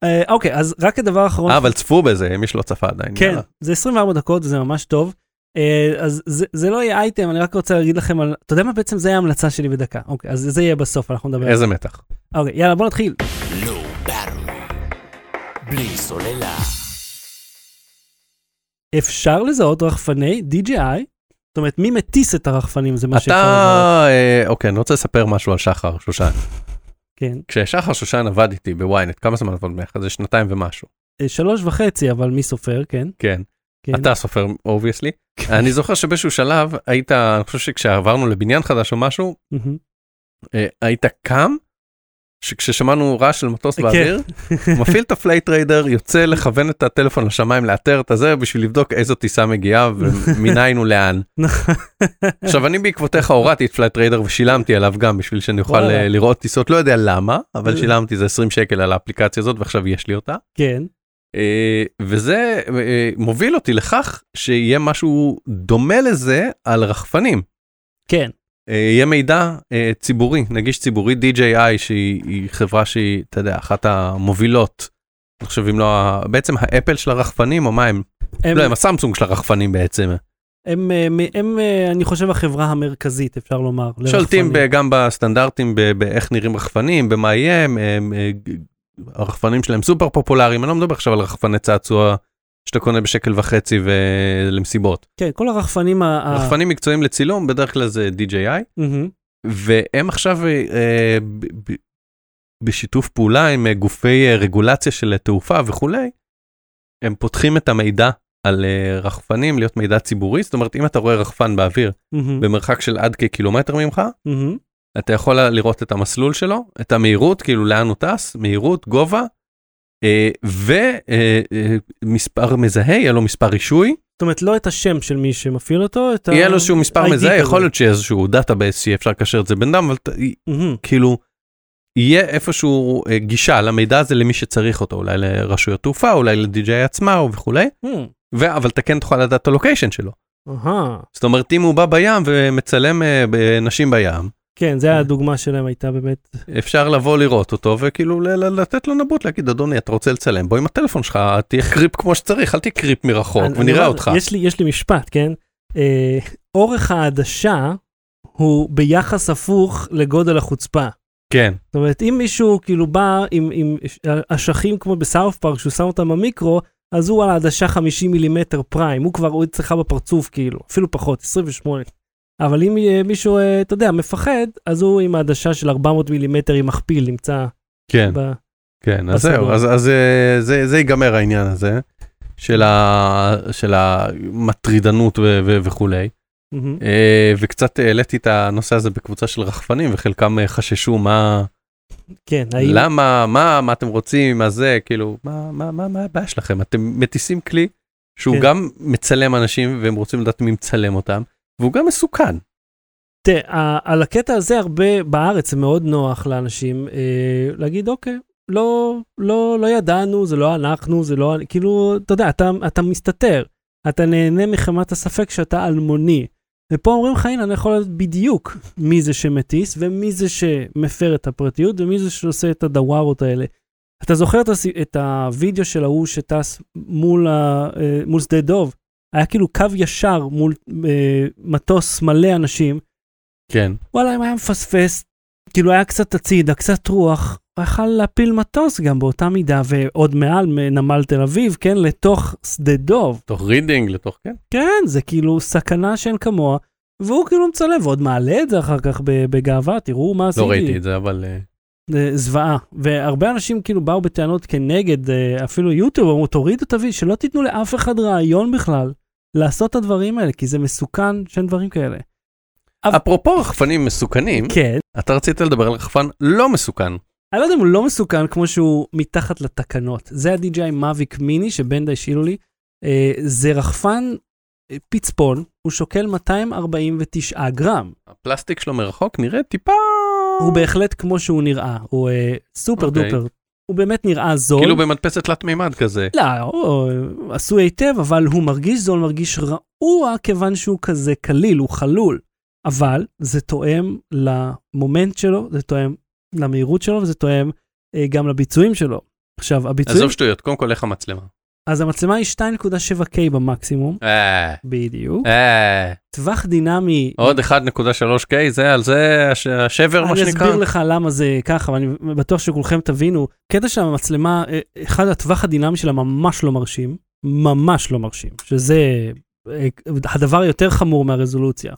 אה, אוקיי, אז רק הדבר האחרון. אה, אבל צפו בזה מי שלא צפה עדיין. כן. זה 24 דקות וזה ממש טוב. אה, אז זה, זה לא יהיה אייטם, אני רק רוצה להגיד לכם על... אתה יודע מה בעצם זה יהיה ההמלצה שלי בדקה. אוקיי, אז זה יהיה בסוף, אנחנו נדבר. זה. איזה מתח. אוקיי, יאללה, בוא נתחיל. Battery. בלי סוללה. אפשר לזהות רחפני DJI, זאת אומרת, מי מטיס את הרחפנים זה מה שאפשר לזהות. אתה, אוקיי, אני רוצה לספר משהו על שחר שושן. כן. כששחר שושן עבד איתי ב ynet, כמה זמן עבד ביחד? זה שנתיים ומשהו. אה, שלוש וחצי, אבל מי סופר, כן? כן. כן. אתה סופר obviously. אני זוכר שבאיזשהו שלב היית, אני חושב שכשעברנו לבניין חדש או משהו. אה, היית קם, שכששמענו רעש של מטוס כן. באוויר, מפעיל את ה Flightradar, יוצא לכוון את הטלפון לשמיים, לאתר את הזה, בשביל לבדוק איזו טיסה מגיעה ומניין ולאן. עכשיו אני בעקבותיך הורדתי את Flightradar ושילמתי עליו גם בשביל שאני אוכל. אה, לראות טיסות, לא יודע למה, אבל אה. שילמתי זה 20 שקל על האפליקציה הזאת ועכשיו יש לי אותה. כן. אה, וזה מוביל אותי לכך שיהיה משהו דומה לזה על רחפנים. כן. אה, יהיה מידע אה, ציבורי, נגיש ציבורי, DJI שהיא היא חברה שהיא, אתה יודע, אחת המובילות. אני חושב אם לא, בעצם האפל של הרחפנים או מה הם? הם, לא, הם הסמסונג של הרחפנים בעצם. הם, אה, הם, אה, אני חושב, החברה המרכזית, אפשר לומר. שולטים ב-. גם בסטנדרטים ב- באיך נראים רחפנים, במה יהיה, הם, הם, הרחפנים שלהם סופר פופולריים, אני לא מדבר עכשיו על רחפני צעצוע שאתה קונה בשקל וחצי ולמסיבות. כן, כל הרחפנים ה... רחפנים מקצועיים לצילום, בדרך כלל זה DJI. והם עכשיו אה, בשיתוף פעולה עם אה, גופי אה, רגולציה של תעופה וכולי, הם פותחים את המידע על רחפנים להיות מידע ציבורי, זאת אומרת אם אתה רואה רחפן באוויר. במרחק של עד כקילומטר ממך. אתה יכול לראות את המסלול שלו, את המהירות, כאילו לאן הוא טס, מהירות, גובה, ומספר מזהה, יהיה לו מספר רישוי, זאת אומרת, לא את השם של מי שמפעיל אותו, את ה... יהיה לו איזשהו מספר מזהה. יכול להיות שיהיה איזשהו database שיהיה אפשר לקשר את זה ביניהם, אבל. כאילו, יהיה איפשהו אה, גישה למידע הזה למי שצריך אותו, אולי לרשויות תעופה, אולי ל DJI עצמה וכולי, אבל אתה כן תוכל לדעת את ה location שלו. זאת אומרת, אם הוא בא בים ומצלם אה, נשים בים, כן, זה הדוגמה שלהם הייתה באמת. אפשר לבוא לראות אותו וכאילו לתת לו נבוט, להגיד, אדוני, אתה רוצה לצלם, בוא עם הטלפון שלך, תהיה creep כמו שצריך, אל תהיה creep מרחוק, ונראה אותך. יש לי, יש לי משפט, כן? אה, אורך העדשה הוא ביחס הפוך לגודל החוצפה. כן, זאת אומרת, אם מישהו כאילו בא עם, עם אשכים כמו בסאוף פארק, שהוא שם אותם במיקרו, אז הוא על העדשה 50 מילימטר prime, הוא כבר, הוא אצלך בפרצוף כאילו, אפילו פחות, 28. אבל אם מישהו, אה, אתה יודע, מפחד, אז הוא עם העדשה של 400 מילימטר עם מכפיל, נמצא כן, ב... כן, אז בסדר. זהו, אז, אז אה, זה, זה ייגמר העניין הזה, של, ה, של המטרידנות ו, ו, וכולי. אה, וקצת העליתי את הנושא הזה בקבוצה של רחפנים, וחלקם חששו מה, כן, האם... למה, מה, מה אתם רוצים, מה זה, כאילו, מה, מה, מה, מה הבעיה שלכם? אתם מטיסים כלי שהוא כן. גם מצלם אנשים והם רוצים לדעת מי מצלם אותם, והוא גם מסוכן. תראה, על הקטע הזה הרבה בארץ זה מאוד נוח לאנשים אה, להגיד אוקיי, לא, לא, לא ידענו, זה לא אנחנו, זה לא, כאילו, אתה יודע, אתה, אתה מסתתר, אתה נהנה מחמת הספק שאתה אלמוני. ופה אומרים לך, הנה, אני יכול לדעת בדיוק מי זה שמטיס, ומי זה שמפר את הפרטיות, ומי זה שעושה את הדווארות האלה. אתה זוכר את, הס... את הוידאו של ההוא שטס מול, ה... אה, מול שדה דוב? היה כאילו קו ישר מול אה, מטוס מלא אנשים, כן, וואלה, אם היה מפספס, כאילו היה קצת הצידה, קצת רוח, הוא יכל להפיל מטוס גם באותה מידה, ועוד מעל מנמל תל אביב, כן, לתוך שדה דוב. תוך רידינג, לתוך, כן. כן, זה כאילו סכנה שאין כמוה, והוא כאילו מצלם, ועוד מעלה את זה אחר כך בגאווה, תראו מה עשיתי. לא ראיתי את זה, אבל... אה, זוועה. והרבה אנשים כאילו באו בטענות כנגד, אה, אפילו יוטיוב, אמרו, תורידו את הוידאו, שלא תיתנו לאף אחד רעיון בכלל לעשות את הדברים האלה, כי זה מסוכן שאין דברים כאלה. אפרופו רחפנים מסוכנים, כן. אתה רצית לדבר על רחפן לא מסוכן. אני לא יודע אם הוא לא מסוכן כמו שהוא מתחת לתקנות. זה ה-DJI Mavic מיני שבנדה השאילו לי. אה, זה רחפן אה, פצפון, הוא שוקל 249 גרם. הפלסטיק שלו מרחוק נראה טיפה... הוא בהחלט כמו שהוא נראה, הוא אה, סופר אוקיי. דופר. הוא באמת נראה זול. כאילו במדפסת תלת מימד כזה. לא, הוא עשוי היטב, אבל הוא מרגיש זול, מרגיש רעוע, כיוון שהוא כזה קליל, הוא חלול. אבל זה תואם למומנט שלו, זה תואם למהירות שלו, וזה תואם אה, גם לביצועים שלו. עכשיו, הביצועים, עזוב שטויות, קודם כל איך המצלמה. אז המצלמה היא 2.7K במקסימום, אה, בדיוק. אה, טווח דינמי, עוד 1.3K, זה על זה הש- השבר מה אני שנקרא. אסביר לך למה זה ככה, ואני בטוח שכולכם תבינו. קטע של המצלמה, אה, אחד הטווח הדינמי שלה ממש לא מרשים, ממש לא מרשים, שזה אה, הדבר היותר חמור מהרזולוציה.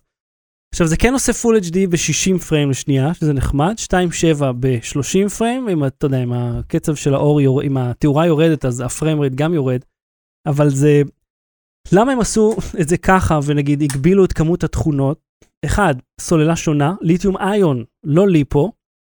עכשיו זה כן עושה פול HD ב-60 פריים לשנייה, שזה נחמד, 2.7 ב-30 פריים, אם אתה יודע, אם הקצב של האור, יור... אם התאורה יורדת, אז הפריים רייט גם יורד, אבל זה... למה הם עשו את זה ככה, ונגיד הגבילו את כמות התכונות? אחד, סוללה שונה, ליתיום איון, לא ליפו,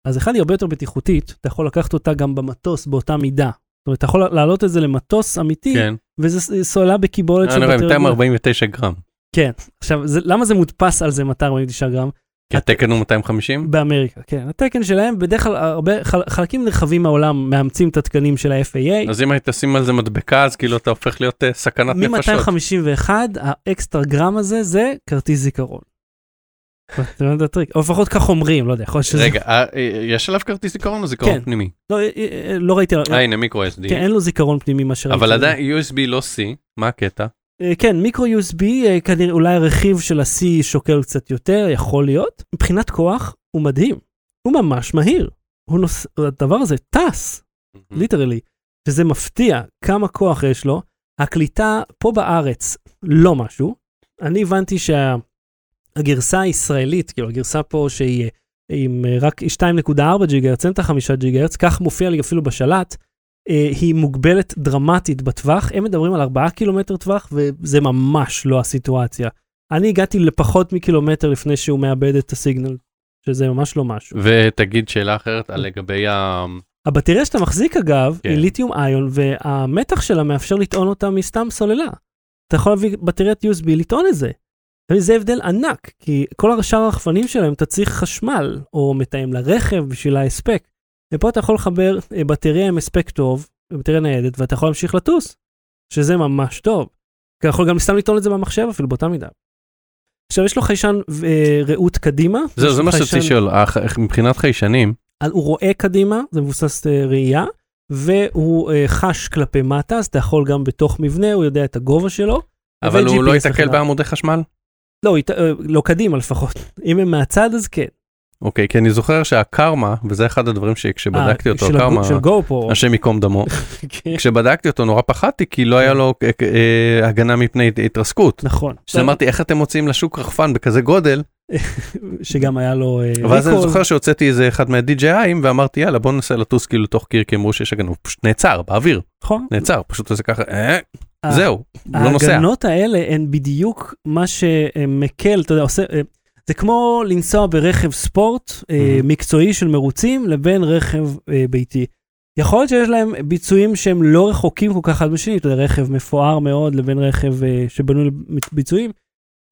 אז אחד היא הרבה יותר בטיחותית, אתה יכול לקחת אותה גם במטוס באותה מידה. זאת אומרת, אתה יכול להעלות את זה למטוס אמיתי, כן, וזה סוללה בקיבולת של אני רואה בטריה. 249 גרם. כן. עכשיו, זה, למה זה מודפס על זה 249 גרם? כי התקן הוא 250? באמריקה, כן. התקן שלהם, בדרך כלל הרבה, חל, חלקים נרחבים מהעולם מאמצים את התקנים של ה-FAA. אז אם היית שים על זה מדבקה, אז כאילו אתה הופך להיות אה, סכנת נפשות. מ-251, האקסטרה גרם הזה, זה כרטיס זיכרון. אתה יודע את הטריק, או לפחות כך אומרים, לא יודע, יכול להיות שזה... רגע, אה, אה, יש עליו כרטיס זיכרון או זיכרון כן. פנימי? לא, אה, אה, לא ראיתי, אה, הנה micro SD. כן, אין לו זיכרון פנימי מה שראיתי. אבל עדיין USB לא C, מה הקטע? אה, כן, micro USB, אה, כנראה אולי הרכיב של ה-C שוקל קצת יותר, יכול להיות. מבחינת כוח, הוא מדהים. הוא ממש מהיר. הוא נוס... הדבר הזה טס, literally. שזה מפתיע כמה כוח יש לו. הקליטה פה בארץ, לא משהו. אני הבנתי שהגרסה הישראלית, כאילו הגרסה פה שהיא אה, עם רק 2.4 ג'יגהרץ, אין את ה-5 ג'יגהרץ, כך מופיע לי אפילו בשלט, היא מוגבלת דרמטית בטווח. הם מדברים על 4 קילומטר טווח, וזה ממש לא הסיטואציה. אני הגעתי לפחות מקילומטר לפני שהוא מאבד את הסיגנל, שזה ממש לא משהו. ותגיד שאלה אחרת על לגבי ה... הבטריה שאתה מחזיק אגב, כן. היא ליתיום איון, והמתח שלה מאפשר לטעון אותה מסתם סוללה. אתה יכול להביא בטריית USB לטעון את זה. וזה הבדל ענק, כי כל השאר הרחפנים שלהם אתה צריך חשמל, או מתאם לרכב בשביל ההספק. ופה אתה יכול לחבר אה, בטריה עם הספק טוב, בטריה ניידת, ואתה יכול להמשיך לטוס, שזה ממש טוב. אתה יכול גם סתם לטעון את זה במחשב אפילו באותה מידה. עכשיו יש לו חיישן אה, ראות קדימה. זהו, זה לו מה שרציתי לשאול, מבחינת חיישנים, הוא רואה קדימה, זה מבוסס אה, ראייה, והוא אה, חש כלפי מטה, אז אתה יכול גם בתוך מבנה, הוא יודע את הגובה שלו. אבל הוא לא ייתקל. בעמודי חשמל? לא, אה, לא קדימה לפחות. אם הם מהצד אז כן. אוקיי, כי אני זוכר שהקרמה, וזה אחד הדברים שכשבדקתי אה, אותו, גו-פרו. השם ייקום דמו, כן, כשבדקתי אותו נורא פחדתי, כי לא היה לו אה, אה, הגנה מפני התרסקות. נכון. אז אמרתי, איך אתם מוציאים לשוק רחפן בכזה גודל? שגם היה לו ואז אני. זוכר שהוצאתי איזה אחד מה-DJIים ואמרתי, יאללה, בוא ננסה לטוס כאילו תוך קיר, כי אמרו שיש הגנה, הוא פשוט נעצר באוויר, נכון. נעצר, פשוט עושה ככה, זהו, לא נוסע. ההגנות האלה הן בדיוק מה שמקל, אתה יודע, עושה, זה כמו לנסוע ברכב ספורט אה, Mhm. מקצועי של מרוצים לבין רכב אה, ביתי. יכול להיות שיש להם ביצועים שהם לא רחוקים כל כך אחד בשני, אתה יודע, רכב מפואר מאוד לבין רכב אה, שבנוי לביצועים,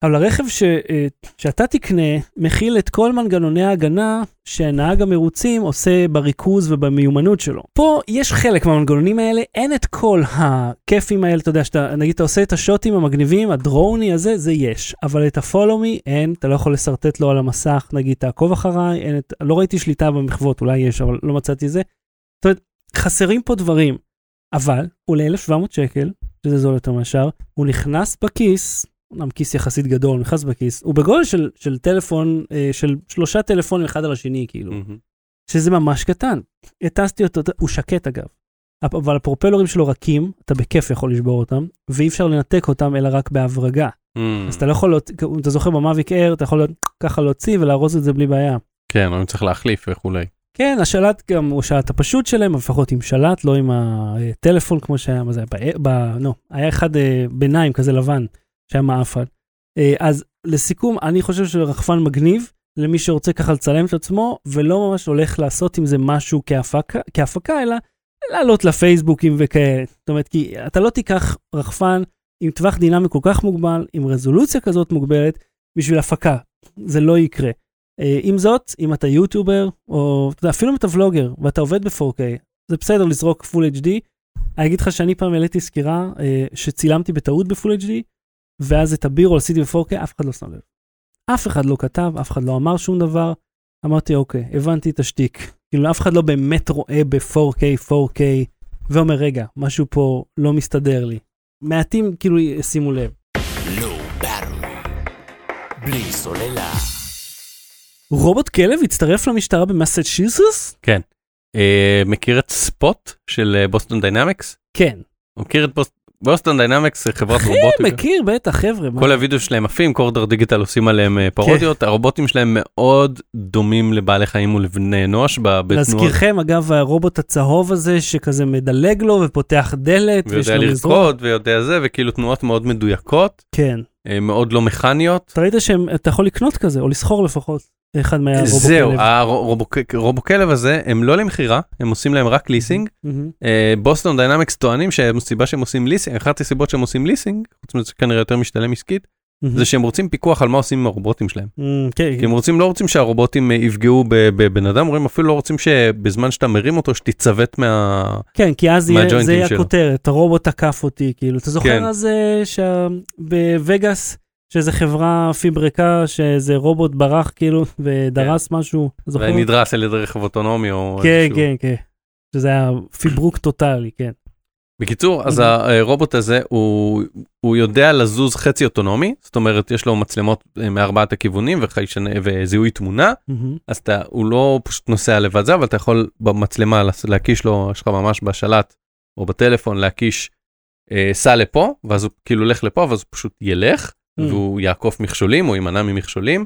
אבל הרכב ש, אה, שאתה תקנה מכיל את כל מנגנוני ההגנה שנהג המרוצים עושה בריכוז ובמיומנות שלו. פה יש חלק מהמנגנונים האלה, אין את כל הכיפים האלה, אתה יודע, שאתה, נגיד אתה עושה את השוטים המגניבים, הדרוני הזה, זה יש, אבל את ה-follow me אין, אתה לא יכול לשרטט לו על המסך, נגיד תעקוב אחריי, אין את, לא ראיתי שליטה במחוות, אולי יש, אבל לא מצאתי זה. זאת אומרת, חסרים פה דברים, אבל הוא ל-1700 שקל, שזה זול יותר מהשאר, הוא נכנס בכיס, אומנם כיס יחסית גדול, נכנס בכיס, הוא בגודל של, של טלפון, אה, של שלושה טלפונים אחד על השני, כאילו, מהמם. שזה ממש קטן. הטסתי אותו, הוא שקט אגב. אבל הפרופלורים שלו רכים, אתה בכיף יכול לשבור אותם, ואי אפשר לנתק אותם אלא רק בהברגה. אז אתה לא יכול, אם אתה זוכר במאביק אייר, אתה יכול ככה להוציא ולארוז את זה בלי בעיה. כן, אני צריך להחליף וכולי. כן, השלט גם הוא השלט הפשוט שלהם, לפחות עם שלט, לא עם הטלפון כמו שהיה, מה זה היה? ב... ב... לא, היה אחד אה, ביניים כזה לבן, שהיה מעפן. אה, אז לסיכום, אני חושב שרחפן מגניב למי שרוצה ככה לצלם את עצמו, ולא ממש הולך לעשות עם זה משהו כהפקה, כהפקה אלא לעלות לפייסבוקים וכאלה. זאת אומרת, כי אתה לא תיקח רחפן עם טווח דינמי כל כך מוגבל, עם רזולוציה כזאת מוגבלת, בשביל הפקה. זה לא יקרה. אה, עם זאת, אם אתה יוטיובר, או אתה יודע, אפילו אם אתה ולוגר ואתה עובד ב-4K, זה בסדר לזרוק full HD. אני אגיד לך שאני פעם העליתי סקירה אה, שצילמתי בטעות ב-full HD, ואז את הבירול עשיתי ב-4K, אף אחד לא שם לב. אף אחד לא כתב, אף אחד לא אמר שום דבר. אמרתי, אוקיי, הבנתי את השטיק. כאילו, אף אחד לא באמת רואה ב-4K, 4K, ואומר, רגע, משהו פה לא מסתדר לי. מעטים כאילו שימו לב. בלי סוללה. רובוט כלב הצטרף למשטרה במסצ'וסטס? כן. אה, מכיר את Spot של אה, Boston Dynamics? כן. מכיר את Bos- Boston Dynamics, זה חברת כן, רובוטיקה. מכיר, בטח, חבר'ה. כל הוידאו שלהם עפים, Corridor Digital עושים עליהם אה, פרודיות, הרובוטים שלהם מאוד דומים לבעלי חיים ולבני אנוש להזכירכם, אגב, הרובוט הצהוב הזה שכזה מדלג לו ופותח דלת, ויודע. לרקוד ויודע זה, וכאילו תנועות מאוד מדויקות, כן. אה, מאוד לא מכניות. אתה ראית שאתה יכול לקנות כזה, או לשכור לפחות, אחד מהרובוט זהו, כלב. הרובוקלב הזה הם לא למכירה, הם עושים להם רק ליסינג. אה, Boston Dynamics טוענים שהסיבה שהם עושים ליסינג, אחת הסיבות שהם עושים ליסינג, חוץ מזה כנראה יותר משתלם עסקית. זה שהם רוצים פיקוח על מה עושים עם הרובוטים שלהם. מהמם, כן, כי הם רוצים, לא רוצים שהרובוטים אה, יפגעו בבן אדם, אומרים אפילו לא רוצים שבזמן שאתה מרים אותו שתצוות מה... כן, כי אז זה יהיה. הכותרת, הרובוט תקף אותי, כאילו, אתה זוכר כן. אז אה, שבווגאס, שאיזה חברה פיברקה, שאיזה רובוט ברח כאילו, ודרס משהו, אתה זוכר? ונדרס על ידי רכב אוטונומי או כן, איזשהו... כן, כן. שזה היה פיברוק טוטאלי, כן. בקיצור, אז. הרובוט הזה הוא, הוא יודע לזוז חצי אוטונומי, זאת אומרת יש לו מצלמות אה, מארבעת הכיוונים וחיישן, וזיהוי תמונה. אז אתה, הוא לא פשוט נוסע לבד זה, אבל אתה יכול במצלמה להקיש לו, יש לך ממש בשלט או בטלפון להקיש, אה, סע לפה, ואז הוא כאילו הולך לפה, ואז הוא פשוט ילך. והוא יעקוף מכשולים או יימנע ממכשולים.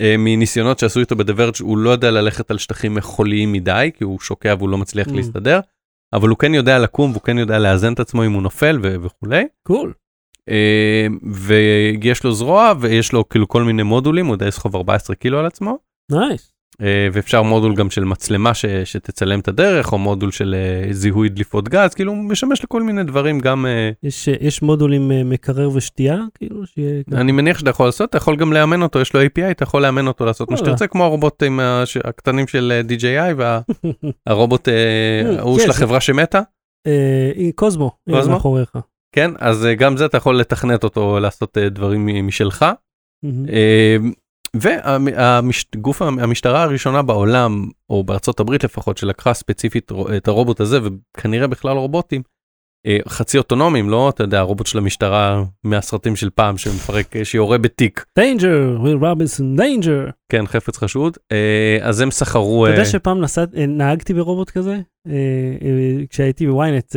אה, מניסיונות שעשו איתו בדברג' הוא לא יודע ללכת על שטחים מחוליים מדי, כי הוא שוקע והוא לא מצליח. להסתדר, אבל הוא כן יודע לקום והוא כן יודע לאזן את עצמו אם הוא נופל ו- וכולי. קול. אה, ויש לו זרוע ויש לו כאילו כל מיני מודולים, הוא יודע לסחוב 14 קילו על עצמו. Nice. אה, ואפשר מודול גם של מצלמה ש, שתצלם את הדרך, או מודול של אה, זיהוי דליפות גז, כאילו הוא משמש לכל מיני דברים גם, אה, יש, יש מודולים מקרר ושתייה, כאילו, שיהיה... אני מניח שאתה יכול לעשות, אתה יכול גם לאמן אותו, יש לו API, אתה יכול לאמן אותו לעשות מה. שתרצה, כמו הרובוטים הקטנים של DJI והרובוט ההוא כן, של החברה שמתה, Cozmo, Cozmo? מאחוריך. כן, אז גם זה אתה יכול לתכנת אותו, לעשות דברים משלך. מהמם. וגוף המשטרה הראשונה בעולם, או בארצות הברית לפחות, שלקחה ספציפית את הרובוט הזה, וכנראה בכלל רובוטים, אה, חצי אוטונומיים, לא, אתה יודע, הרובוט של המשטרה מהסרטים של פעם, שמפרק, אה, שיורה בתיק, danger, Will Robinson, danger. כן, חפץ חשוד, אה, אז הם שכרו, אתה יודע שפעם נסעת, נהגתי ברובוט כזה? כשהייתי ב-ynet,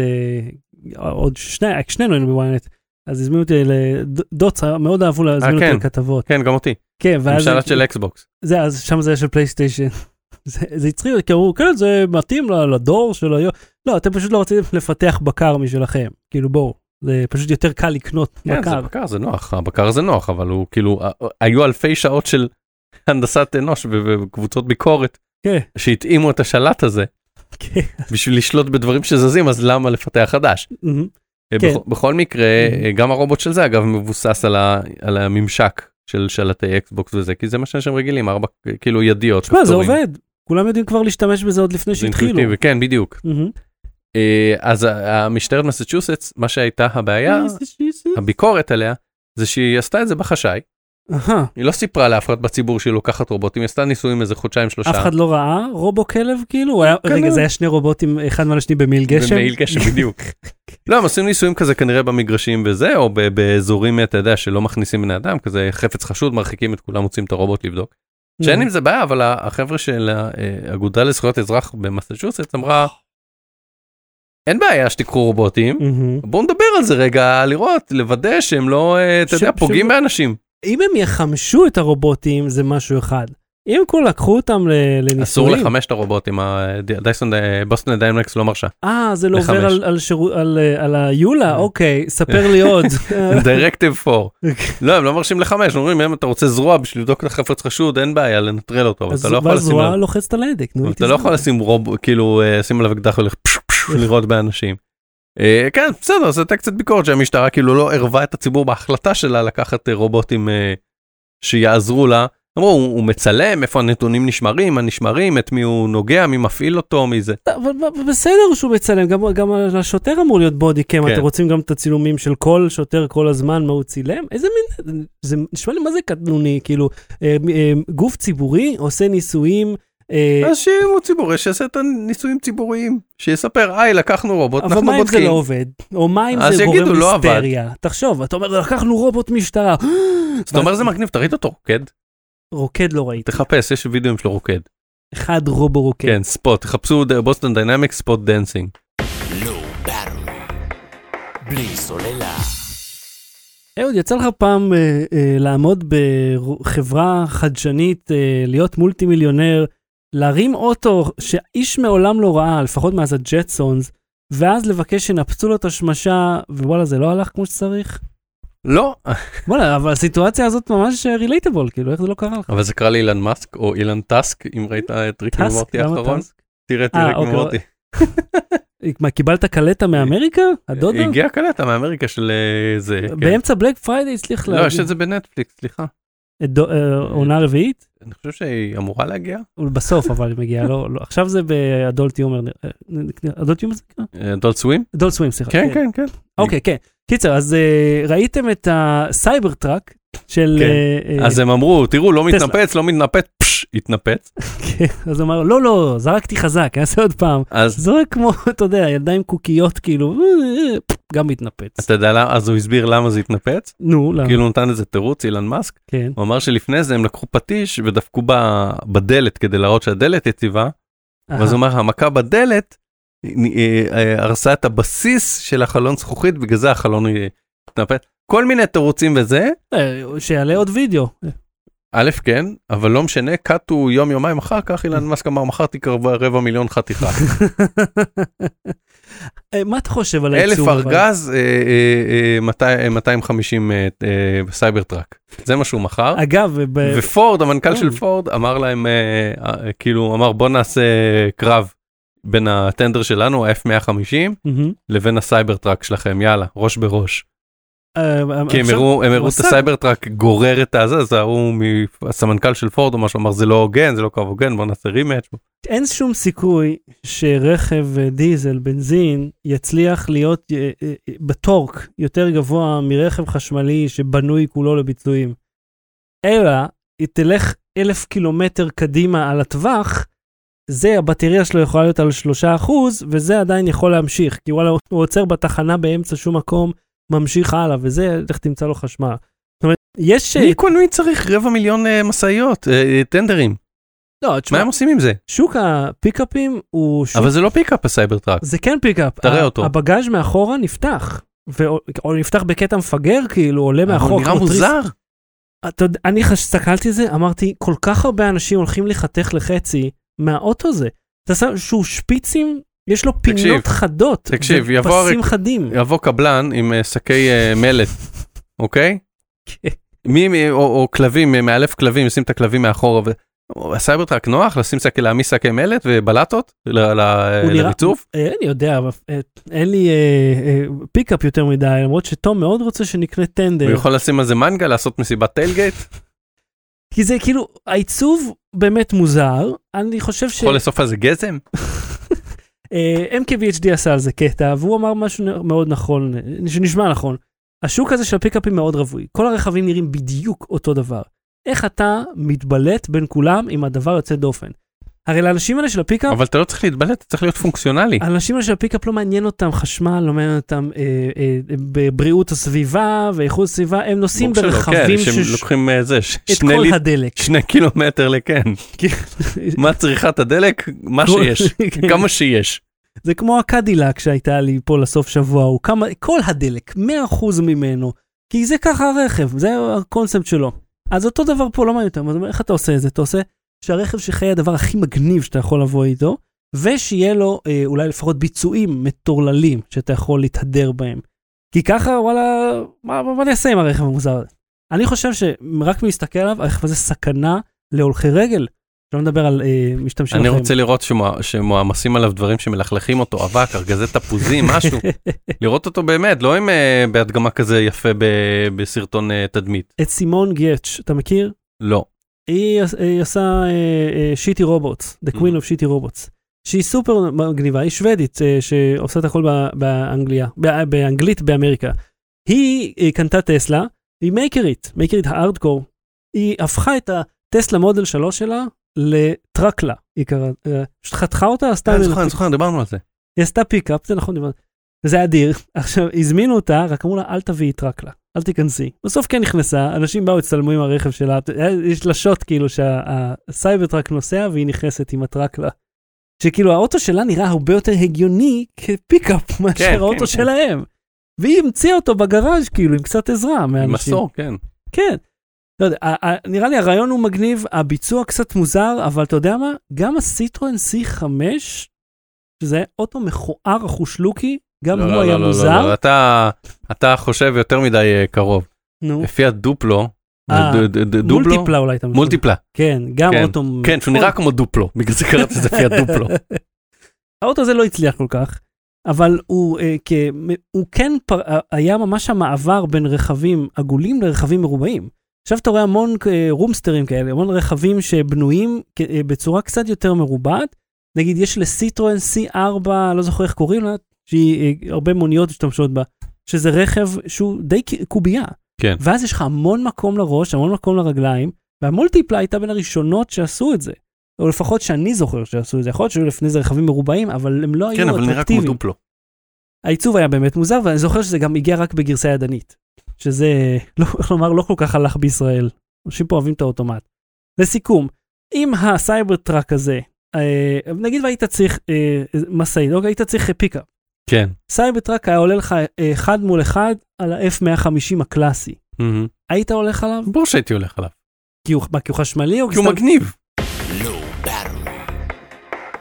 עוד שני, שנינו היינו ב-ynet, אז הזמינו אותי, לדוץ מאוד אהבו להזמין אותי כן. לכתבות. כן, גם אותי, כן, ואז... משלט של אקסבוקס. זה, אז שם זה היה של פלייסטיישן. זה הצחיק כי אמרו, כן, זה מתאים לדור של היום. לא, אתם פשוט לא רציתם לפתח בקר משלכם. כאילו, בואו, זה פשוט יותר קל לקנות כן, זה בקר. בקר, זה נוח, הבקר זה נוח, אבל הוא כאילו, אה, אה, היו אלפי שעות של הנדסת אנוש וקבוצות ביקורת כן, שהתאימו את השלט הזה כן. בשביל לשלוט בדברים שזזים, אז למה לפתח חדש? אה, כן. בכ- בכל מקרה. אה, גם הרובוט של זה אגב מבוסס על, ה, על הממשק של שלטי אקסבוקס וזה, כי זה מה שהם רגילים, ארבע כאילו ידיות. תשמע, זה. עובד. כולם יודעים כבר להשתמש בזה עוד לפני שהתחילו. כן, בדיוק. אה, אז המשטרת מסצ'וסטס, מה שהייתה הבעיה, הביקורת עליה, זה שהיא עשתה את זה בחשאי. היא לא סיפרה לאף אחד בציבור שהיא לוקחת רובוטים, היא עשתה ניסויים איזה חודשיים שלושה. אף אחד לא ראה רובו כלב כאילו? כנראה. רגע, זה היה שני רובוטים אחד מעל השני במעיל גשם? במעיל גשם בדיוק. לא, הם עושים ניסויים כזה כנראה במגרשים וזה, או ב- באזורים, אתה יודע, שלא מכניסים בני אדם, כזה חפץ חשוד, מרחיקים את כולם, מוצאים את הרובוט לבדוק. שאין עם זה בעיה, אבל החבר'ה של האגודה לזכויות אזרח במסצ'וסטס אמרה, אין בעיה שתיקחו רובוטים, מהמם. בואו נדבר על זה רגע, לראות, לוודא שהם לא, אה, אתה יודע, פוגעים באנשים. אם הם יחמשו את הרובוטים זה משהו אחד. אם הם כולה לקחו אותם לניסויים. אסור לחמש את הרובוטים, הדייסון, בוסטון דיינמקס לא מרשה. אה, זה לא. עובר על, על, שירות, על, אה, על היולה? אוקיי, ספר לי עוד. דירקטיב 4. לא, הם לא מרשים לחמש, אומרים, אם אתה רוצה זרוע בשביל לבדוק את החפץ חשוד, אין בעיה לנטרל אותו, אבל אז אתה לא יכול לשים זרוע עליו- לוחצת על ההדק. נו, אתה לא זרוע. יכול לשים רוב, כאילו, אה, לשים עליו אקדח ולך לירות באנשים. אה, כן, בסדר, זה הייתה קצת ביקורת שהמשטרה כאילו לא ערבה את הציבור בהחלטה שלה לקחת אה, רובוטים אה, שיעזרו לה. אמרו, הוא הוא מצלם, איפה הנתונים נשמרים, מה נשמרים, את מי הוא נוגע, מי מפעיל אותו, מי זה. אבל ב- בסדר שהוא מצלם, גם, גם לשוטר אמור להיות בודי קאם, כן. אתם רוצים גם את הצילומים של כל שוטר כל הזמן, מה הוא צילם? איזה מין, זה נשמע לי מה זה קטנוני, כאילו, אה, אה, גוף ציבורי עושה ניסויים, אה, אז שימו ציבורי, שיעשה את הניסויים ציבוריים, שיספר, היי, לקחנו רובוט, אבל אנחנו מה אם זה בודקים. לא עובד? או מה אם זה גורם לא. היסטריה? תחשוב, אתה אומר, לקחנו רובוט משטרה. זאת אומרת, זה מגניב, תראית אותו רוקד? רוקד לא ראיתי. תחפש, יש וידאוים שלו רוקד. אחד רובו רוקד. כן, Spot, תחפשו Boston Dynamics Spot dancing. בלי סוללה. אהוד, יצא לך פעם אה, אה, לעבוד בחברה חדשנית, אה, להיות מולטי מיליונר, להרים אוטו שאיש מעולם לא ראה, לפחות מאז ה-Jetsons, ואז לבקש שנפצו לו את השמשה, ווואלה, זה לא הלך כמו שצריך? לא, וואלה, אבל הסיטואציה הזאת ממש relatable, כאילו, איך זה לא קרה לך? אבל זה קרה לאילן מאסק או אילן טאסק, אם ראית את טאסק? ומורטי האחרון? תראה את אה, אוקיי. ומורטי. מה, קיבלת קלטת מאמריקה? הדודו? הגיע קלטת מאמריקה של אה, זה, כן. באמצע Black Friday הצליח לא, להגיע. יש את זה בנטפליקס, סליחה. אה, עונה רביעית? אני חושב שהיא אמורה להגיע. בסוף אבל היא מגיעה, לא, לא, עכשיו זה ב-adult humor, אה, adult humor זה נקרא? Adult Swim? Adult Swim, סליחה. כן, כן, כן. אוקיי, כן. קיצר, אז אה, ראיתם את ה-Cybertruck של... כן. אה, אה, אז הם אמרו, תראו, לא. מתנפץ, לא מתנפץ, התנפץ. כן, אז הוא אמר, לא, לא, זרקתי חזק, אני אעשה עוד פעם. אז זורק כמו, אתה יודע, ידיים קוקיות, כאילו, אה, אה, גם מתנפץ. אתה יודע אז הוא הסביר למה זה התנפץ? נו, למה? כאילו נתן איזה תירוץ, אילן מאסק. כן. הוא אמר שלפני זה הם לקחו פטיש ודפקו בדלת כדי להראות שהדלת יציבה, ואז הוא אמר, המכה בדלת אה, אה, הרסה את הבסיס של החלון זכוכית, בגלל זה החלון אה, התנפץ. כל מיני תירוצים וזה, אה, שיעלה עוד וידאו. א' כן, אבל לא משנה, cut to יום יומיים אחר כך אילן מאסק אמר מכרתי קרוב רבע מיליון חתיכה. אה, מה אתה חושב על אלף העיצוב? אבל? ארגז, אה, אה, אה, 200 250 אה, אה, Cybertruck. זה מה שהוא מכר. אגב, ופורד, המנכ"ל של. פורד, אמר להם, כאילו, אמר בוא נעשה קרב בין הטנדר שלנו, ה-F150, מהמם. לבין ה-Cybertruck שלכם, יאללה, ראש בראש. אה, כי הם הראו, את. הסייבר טראק גורר את הזה, אז ההוא, מ- הסמנכ"ל של פורד או משהו, אמר זה לא הוגן, זה לא קרב הוגן, בוא נעשה rematch. אין שום סיכוי שרכב אה, דיזל, בנזין, יצליח להיות אה, בטורק יותר גבוה מרכב חשמלי שבנוי כולו לביצועים. אלא, היא תלך אלף קילומטר קדימה על הטווח, זה הבטריה שלו יכולה להיות על שלושה אחוז, וזה עדיין יכול להמשיך, כי וואלה, הוא עוצר בתחנה באמצע שום מקום, ממשיך הלאה, וזה, לך תמצא לו חשמל. זאת אומרת, יש... מי כל מי צריך רבע מיליון אה, משאיות, אה, אה, טנדרים, לא, מה תשמע, הם עושים עם זה? שוק הפיקאפים הוא שוק אבל זה לא פיקאפ ה-Cybertruck. זה כן פיקאפ. תראה אותו. הבגאז' מאחורה נפתח. ו- או נפתח בקטע מפגר כאילו עולה מאחור. הוא נראה. מוזר. אתה יודע, אני הסתכלתי על זה אמרתי כל כך הרבה אנשים הולכים להיחתך לחצי מהאוטו הזה. אתה שם שהוא שפיצים יש לו תקשיב, פינות חדות. תקשיב, יבוא ופסים הרי- חדים. יבוא קבלן עם אה, שקי אה, מלט, אוקיי? כן. מי, או, או כלבים, אה, מאלף כלבים, ישים את הכלבים מאחורה. ו... או, ה-Cybertruck נוח לשים שקי, להעמיס שקי מלט ובלטות לריצוף? אני יודע, אין לי פיקאפ יותר מדי למרות שתום מאוד רוצה שנקנה טנדר. הוא יכול לשים על זה מנגה, לעשות מסיבת tailgate? כי זה כאילו העיצוב באמת מוזר אני חושב ש... יכול לאסוף על זה גזם? אה, MKBHD עשה על זה קטע והוא אמר משהו מאוד נכון שנשמע נכון. השוק הזה של הפיקאפים מאוד רווי כל הרכבים נראים בדיוק אותו דבר. איך אתה מתבלט בין כולם עם הדבר יוצא דופן. הרי לאנשים האלה של הפיקאפ, אבל אתה לא צריך להתבלט, אתה צריך להיות פונקציונלי. האנשים האלה של הפיקאפ לא מעניין אותם חשמל, לא מעניין אותם אה, אה, בבריאות הסביבה ואיכות הסביבה, הם נוסעים ברור שלא, ברכבים כן, שהם שש- לוקחים אה, זה, ש- את כל ליט- הדלק. שני קילומטר לכן. מה צריכת הדלק? מה שיש, כן. כמה שיש. זה כמו הקדילק שהייתה לי פה לסוף שבוע, הוא כמה, כל הדלק, 100% ממנו, כי זה ככה הרכב, זה הקונספט שלו. אז אותו דבר פה לא מעניין אותם, אז איך אתה עושה את זה? אתה עושה שהרכב שלך יהיה הדבר הכי מגניב שאתה יכול לבוא איתו, ושיהיה לו אה, אולי לפחות ביצועים מטורללים שאתה יכול להתהדר בהם. כי ככה, וואלה, מה, מה, מה אני אעשה עם הרכב המוזר הזה? אני חושב שרק מלהסתכל עליו, הרכב הזה סכנה להולכי רגל. שלא נדבר על אה, משתמשים אני אחרים. רוצה לראות שמוע- שמועמסים עליו דברים שמלכלכים אותו, אבק, ארגזי תפוזים, משהו. לראות אותו באמת, לא עם אה, בהדגמה כזה יפה ב- בסרטון אה, תדמית. את סימון גיירץ, אתה מכיר? לא. היא, היא עשה shitty robots, The Queen Mhm. of shitty robots, שהיא סופר מגניבה, היא שוודית אה, שעושה את הכל באנגליה, באנגלית באמריקה. היא אה, קנתה טסלה, היא maker ית, maker ית hardcore. היא הפכה את הטסלה מודל 3 שלה ל-Truckla, היא קראה, אה, חתכה אותה, עשתה אני זוכר, אני זוכר, דיברנו על זה. היא עשתה פיקאפ, זה נכון, דיברנו. וזה אדיר. עכשיו, הזמינו אותה, רק אמרו לה, אל תביאי Truckla, אל תיכנסי. בסוף כן נכנסה, אנשים באו, הצטלמו עם הרכב שלה, יש לה shot כאילו שה-Cybertruck נוסע והיא נכנסת עם ה-Truckla. שכאילו האוטו שלה נראה הרבה יותר הגיוני כפיקאפ מאשר כן, האוטו כן. שלהם. והיא המציאה אותו בגראז' כאילו עם קצת עזרה מהאנשים. מסור, כן. כן. לא יודע, נראה לי הרעיון הוא מגניב, הביצוע קצת מוזר, אבל אתה יודע מה? גם הסיטרואן C5, שזה אוטו מכוער אחושלוקי, גם לא, הוא לא, היה לא, לא, מוזר. לא, לא, אתה- אתה חושב יותר מדי אה, קרוב. נו, לפי הדופלו, אה, ד- ד- ד- דובלו, מולטיפלה אולי אתה מתכוון. מולטיפלה, כן, גם כן, אוטו... כן, שהוא נראה כמו דופלו, בגלל זה קראתי לזה לפי הדופלו. האוטו הזה לא הצליח כל כך, אבל הוא, אה, כ... הוא כן פר... היה ממש המעבר בין רכבים עגולים לרכבים מרובעים. עכשיו אתה רואה המון אה, רומסטרים כאלה, המון רכבים שבנויים אה, בצורה קצת יותר מרובעת. נגיד יש לסיטרואן C4, לא זוכר איך קוראים לה, שהיא אה, הרבה מוניות משתמשות בה, שזה רכב שהוא די קובייה. כן. ואז יש לך המון מקום לראש, המון מקום לרגליים, והמולטיפלה הייתה בין הראשונות שעשו את זה. או לפחות שאני זוכר שעשו את זה, יכול להיות שהיו לפני זה רכבים מרובעים, אבל הם לא היו כן, אבל נראה כמו אטרקטיביים. דופלו. העיצוב היה באמת מוזר, ואני זוכר שזה גם הגיע רק בגרסה ידנית. שזה, לא, איך לומר, לא כל כך הלך בישראל. אנשים פה אוהבים את האוטומט. לסיכום, אם ה-Cybertruck הזה, אה, נגיד והיית צריך אה, משאית, אוקיי, היית צריך פיקאפ. כן. Cybertruck היה עולה לך אה, אחד מול אחד על ה-F150 הקלאסי. מהמם. היית הולך עליו? ברור שהייתי הולך עליו. כי הוא, מה, כי הוא חשמלי או כי הוא סתם- מגניב. battery.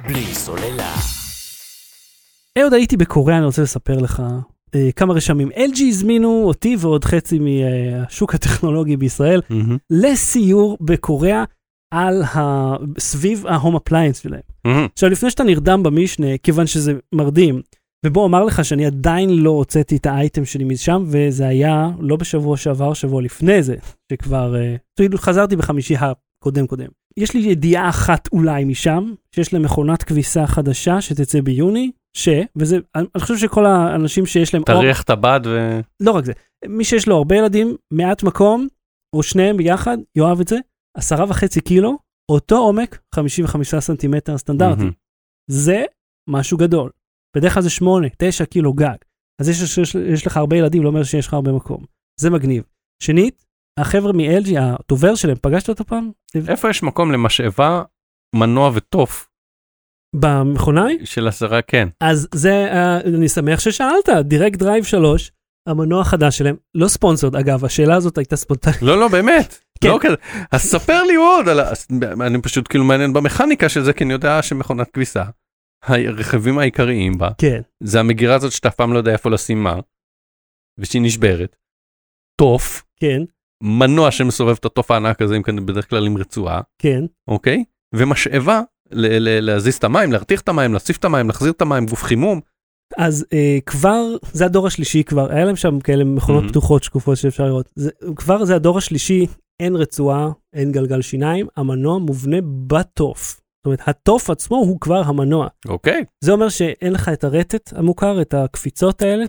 בלי סוללה. אהוד, הייתי בקוריאה, אני רוצה לספר לך אה, כמה רשמים. LG הזמינו אותי ועוד חצי מהשוק הטכנולוגי בישראל מהמם, לסיור בקוריאה על ה... סביב ההום אפליינס שלהם. מהמם. עכשיו, לפני שאתה נרדם במשנה, כיוון שזה מרדים, ובוא אומר לך שאני עדיין לא הוצאתי את האייטם שלי משם, וזה היה לא בשבוע שעבר, שבוע לפני זה, שכבר, כאילו חזרתי בחמישי הקודם קודם. יש לי ידיעה אחת אולי משם, שיש להם מכונת כביסה חדשה שתצא ביוני, ש, וזה, אני אני חושב שכל האנשים שיש להם, תריח את הבד ו... לא רק זה, מי שיש לו הרבה ילדים, מעט מקום, או שניהם ביחד, יאהב את זה, עשרה וחצי קילו, אותו עומק, 55 סנטימטר סטנדרטי. מהמם. זה משהו גדול. בדרך כלל זה 8, 9 קילו גג. אז יש, יש, יש לך הרבה ילדים, לא אומר שיש לך הרבה מקום. זה מגניב. שנית, החבר'ה מ-LG, הדובר שלהם, פגשת אותו פעם? איפה יש מקום למשאבה, מנוע ותוף במכונאי? של עשרה, כן. אז זה, אה, אני שמח ששאלת, direct drive 3, המנוע החדש שלהם, לא ספונסרד, אגב, השאלה הזאת הייתה ספונטנית. לא, לא, באמת. כן. לא כזה. אז ספר לי עוד על ה... אני פשוט כאילו מעניין במכניקה של זה, כי אני יודע שמכונת כביסה, הרכיבים העיקריים בה, כן, זה המגירה הזאת שאתה אף פעם לא יודע איפה לשים מה, ושהיא נשברת. תוף, כן, מנוע שמסובב את התוף הענק הזה, עם כאן בדרך כלל עם רצועה, כן. אוקיי? ומשאבה ל- ל- להזיז את המים, להרתיח את המים, להוסיף את המים, להחזיר את המים, גוף חימום. אז אה, כבר, זה הדור השלישי כבר, היה להם שם כאלה מכונות Mhm. פתוחות שקופות שאפשר לראות. זה, כבר זה הדור השלישי, אין רצועה, אין גלגל שיניים, המנוע מובנה בתוף. זאת אומרת, התוף עצמו הוא כבר המנוע. אוקיי. זה אומר שאין לך את הרטט המוכר, את הקפיצות האלה.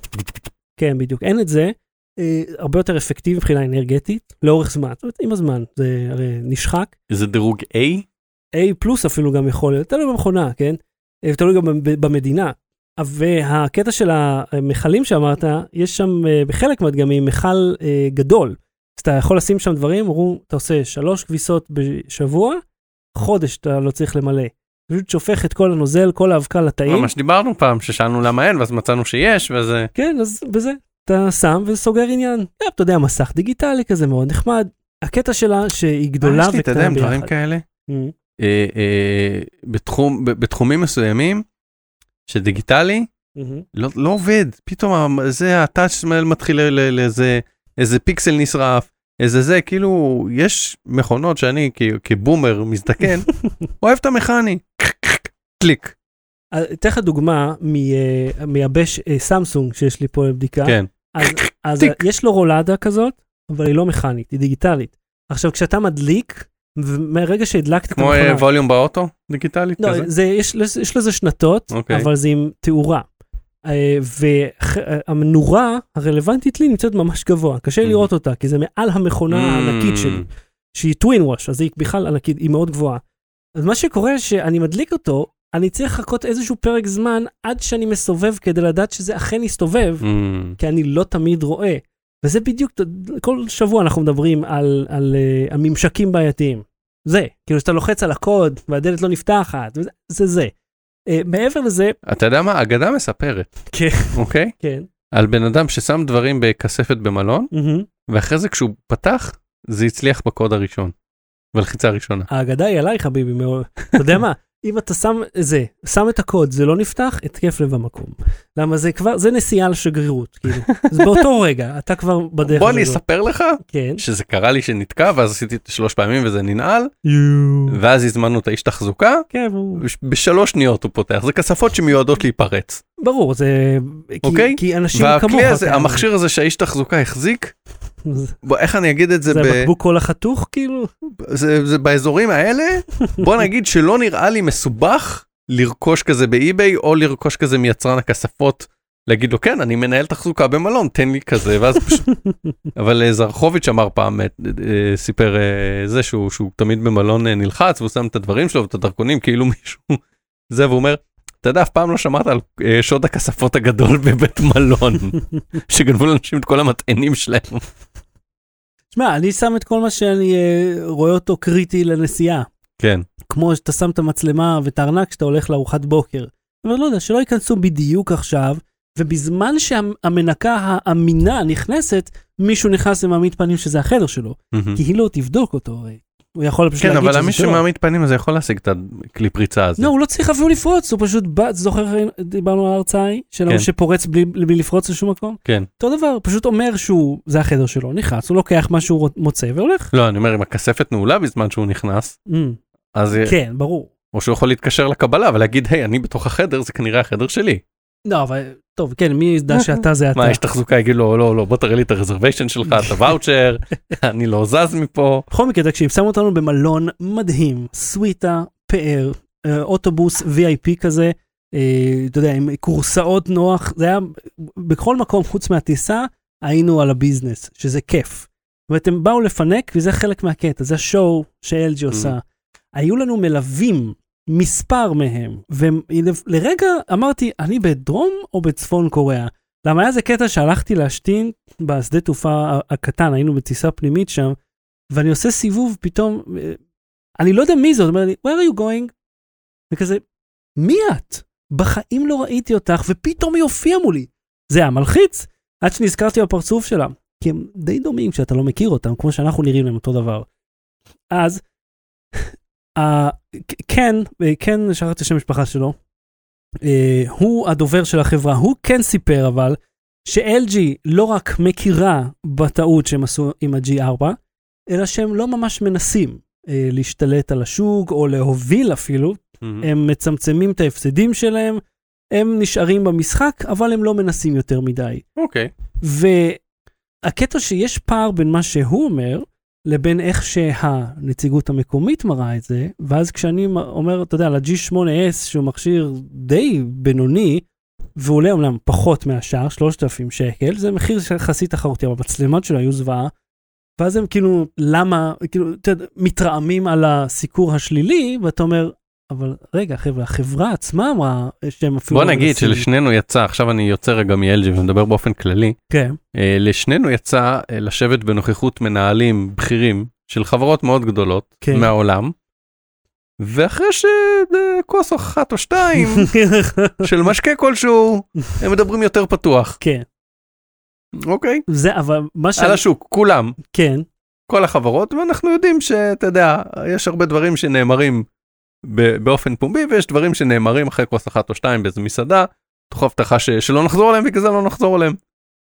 כן, בדיוק, אין את זה. אה, הרבה יותר אפקטיבי מבחינה אנרגטית, לאורך זמן. זאת אומרת, עם הזמן, זה הרי נשחק. זה דירוג A? A פלוס אפילו גם יכול להיות, תלוי במכונה, כן? אה, תלוי גם במדינה. והקטע של המכלים שאמרת, יש שם אה, בחלק מהדגמים מכל אה, גדול. אז אתה יכול לשים שם דברים, אמרו, אתה עושה שלוש כביסות בשבוע, חודש אתה לא צריך למלא. פשוט שופך את כל הנוזל, כל האבקה לתאים. מה שדיברנו פעם, ששאלנו למה אין, ואז מצאנו שיש, וזה... כן, אז בזה. אתה שם וסוגר עניין. אה, אתה יודע, מסך דיגיטלי כזה מאוד נחמד. הקטע שלה שהיא גדולה יש לי, אתה יודע, וקטנה עם דברים ביחד. כאלה. Mm. אה, אה, בתחומים מסוימים, שדיגיטלי. לא, לא עובד, פתאום זה הטאצ' מתחיל ל- ל- לאיזה איזה פיקסל נשרף, איזה זה, כאילו, יש מכונות שאני כבומר מזדקן, אוהב את המכני, קליק, אה, אתן לך דוגמה מ- אה, מייבש אה, סמסונג שיש לי פה לבדיקה. כן, אז. יש לו רולדה כזאת, אבל היא לא מכנית, היא דיגיטלית. עכשיו, כשאתה מדליק, ומהרגע שהדלקת את כמו המכונה... אה, ווליום באוטו, דיגיטלית לא, כזה, זה, יש, יש לזה שנתות, אוקיי. אבל זה עם תאורה. אה, והמנורה הרלוונטית לי נמצאת ממש גבוה, קשה Mhm. לראות אותה, כי זה מעל המכונה הענקית Mm. שלי, שהיא טווין ווש, אז היא בכלל ענקית, היא מאוד גבוהה. אז מה שקורה שאני מדליק אותו, אני צריך לחכות איזשהו פרק זמן עד שאני מסובב כדי לדעת שזה אכן יסתובב, Mm. כי אני לא תמיד רואה. וזה בדיוק, כל שבוע אנחנו מדברים על, על, uh, הממשקים בעייתיים. זה, כאילו שאתה לוחץ על הקוד והדלת לא נפתחת, זה זה. Uh, מעבר לזה, אתה יודע מה, אגדה מספרת, כן, אוקיי? כן, על בן אדם ששם דברים בכספת במלון. ואחרי זה כשהוא פתח, זה הצליח בקוד הראשון, בלחיצה הראשונה. האגדה היא עליי חביבי מאוד. אתה יודע מה, אם אתה שם זה, שם את הקוד, זה לא נפתח, התקף לב במקום. למה זה כבר, זה נסיעה לשגרירות, כאילו. זה באותו רגע, אתה כבר בדרך בוא אני. אספר לך כן. שזה קרה לי שנתקע ואז עשיתי את שלוש פעמים וזה ננעל. ואז הזמנו את האיש תחזוקה כן, בשלוש שניות הוא פותח זה כספות שמיועדות להיפרץ ברור, זה... כי- אוקיי? כי אנשים כמוך... והכלי הזה. המכשיר הזה שהאיש תחזוקה החזיק בוא, איך אני אגיד את זה, זה ב... הבקבוק קול החתוך, כאילו? זה, זה באזורים האלה בוא נגיד שלא נראה לי מסובך לרכוש כזה באי-ביי או לרכוש כזה מיצרן הכספות. להגיד לו כן אני מנהל תחזוקה במלון תן לי כזה ואז פשוט אבל אה, זרחוביץ' אמר פעם, אה, אה, סיפר זה שהוא, שהוא תמיד במלון נלחץ והוא שם את הדברים שלו ואת הדרכונים כאילו מישהו זה והוא אומר. אתה יודע אף פעם לא שמעת על אה, שוד הכספות הגדול בבית מלון שגנבו לאנשים את כל המטענים שלהם. שמע, אני שם את כל מה שאני אה, רואה אותו קריטי לנסיעה. כן כמו שאתה שם את המצלמה ואת הארנק כשאתה הולך לארוחת בוקר. אבל לא יודע, שלא ייכנסו בדיוק עכשיו, ובזמן שהמנקה האמינה נכנסת, מישהו נכנס ומעמיד פנים שזה החדר שלו, כי היא לא תבדוק אותו הרי. הוא יכול פשוט כן, להגיד אבל שזה מי שלו. שמעמיד פנים הזה יכול להשיג את הכלי פריצה הזה. לא, הוא לא צריך אפילו לפרוץ, הוא פשוט בא, זוכר, דיברנו על ההרצאה ההיא, של ההוא כן. שפורץ בלי, בלי לפרוץ לשום מקום? כן. אותו דבר, פשוט אומר שהוא, זה החדר שלו, נכנס, הוא לוקח מה שהוא מוצא והולך. לא, אני אומר, אם הכספת נעולה בזמן שהוא נכנס, Mm, אז... כן, ברור. או שהוא יכול להתקשר לקבלה ולהגיד, היי, אני בתוך החדר, זה כנראה החדר שלי. לא, אבל, טוב, כן, מי ידע שאתה זה אתה? מה, יש תחזוקה, יגיד לו, לא, לא, בוא תראה לי את הרזרוויישן שלך, את הוואוצ'ר, אני לא זז מפה. בכל מקרה, תקשיב, שמו אותנו במלון מדהים, סוויטה, פאר, אה, אוטובוס VIP כזה, אה, אתה יודע, עם כורסאות נוח, זה היה בכל מקום חוץ מהטיסה, היינו על הביזנס, שזה כיף. זאת אומרת, הם באו לפנק, וזה חלק מהקטע, זה השואו ש-LG עושה. היו לנו מלווים, מספר מהם, ולרגע אמרתי, אני בדרום או בצפון קוריאה? למה היה איזה קטע שהלכתי להשתין בשדה תעופה הקטן, היינו בטיסה פנימית שם, ואני עושה סיבוב פתאום, אה, אני לא יודע מי זאת, אומר לי, where are you going? וכזה, מי את? בחיים לא ראיתי אותך, ופתאום היא הופיעה מולי. זה היה מלחיץ, עד שנזכרתי בפרצוף שלה. כי הם די דומים כשאתה לא מכיר אותם, כמו שאנחנו נראים להם אותו דבר. אז, כן, אה, כן, שכחתי את השם המשפחה שלו, אה, הוא הדובר של החברה, הוא כן סיפר אבל, ש-LG לא רק מכירה בטעות שהם עשו עם ה-G4, אלא שהם לא ממש מנסים אה, להשתלט על השוק או להוביל אפילו, הם מצמצמים את ההפסדים שלהם, הם נשארים במשחק, אבל הם לא מנסים יותר מדי. אוקיי. והקטע שיש פער בין מה שהוא אומר, לבין איך שהנציגות המקומית מראה את זה, ואז כשאני אומר, אתה יודע, ל-G8S, שהוא מכשיר די בינוני, והוא עולה אומנם פחות מהשאר, 3,000 שקל, זה מחיר יחסית תחרותי, אבל המצלמות שלו היו זוועה. ואז הם כאילו, למה, כאילו, אתה יודע, מתרעמים על הסיקור השלילי, ואתה אומר, אבל רגע, חבר'ה, החברה עצמה אמרה שהם אפילו... בוא לא נגיד מנסים." שלשנינו יצא, עכשיו אני יוצא רגע מ-LG ומדבר באופן כללי, כן, אה, לשנינו יצא אה, לשבת בנוכחות מנהלים בכירים של חברות מאוד גדולות כן. מהעולם, ואחרי שכוס אחת או שתיים של משקה כלשהו, הם מדברים יותר פתוח, כן, אוקיי? זה, אבל מה ש... על השוק, כולם, כן, כל החברות, ואנחנו יודעים שאתה יודע, יש הרבה דברים שנאמרים באופן פומבי, ויש דברים שנאמרים אחרי כוס אחת או שתיים באיזה מסעדה, תוך הבטחה ש- שלא נחזור עליהם, בגלל זה לא נחזור עליהם.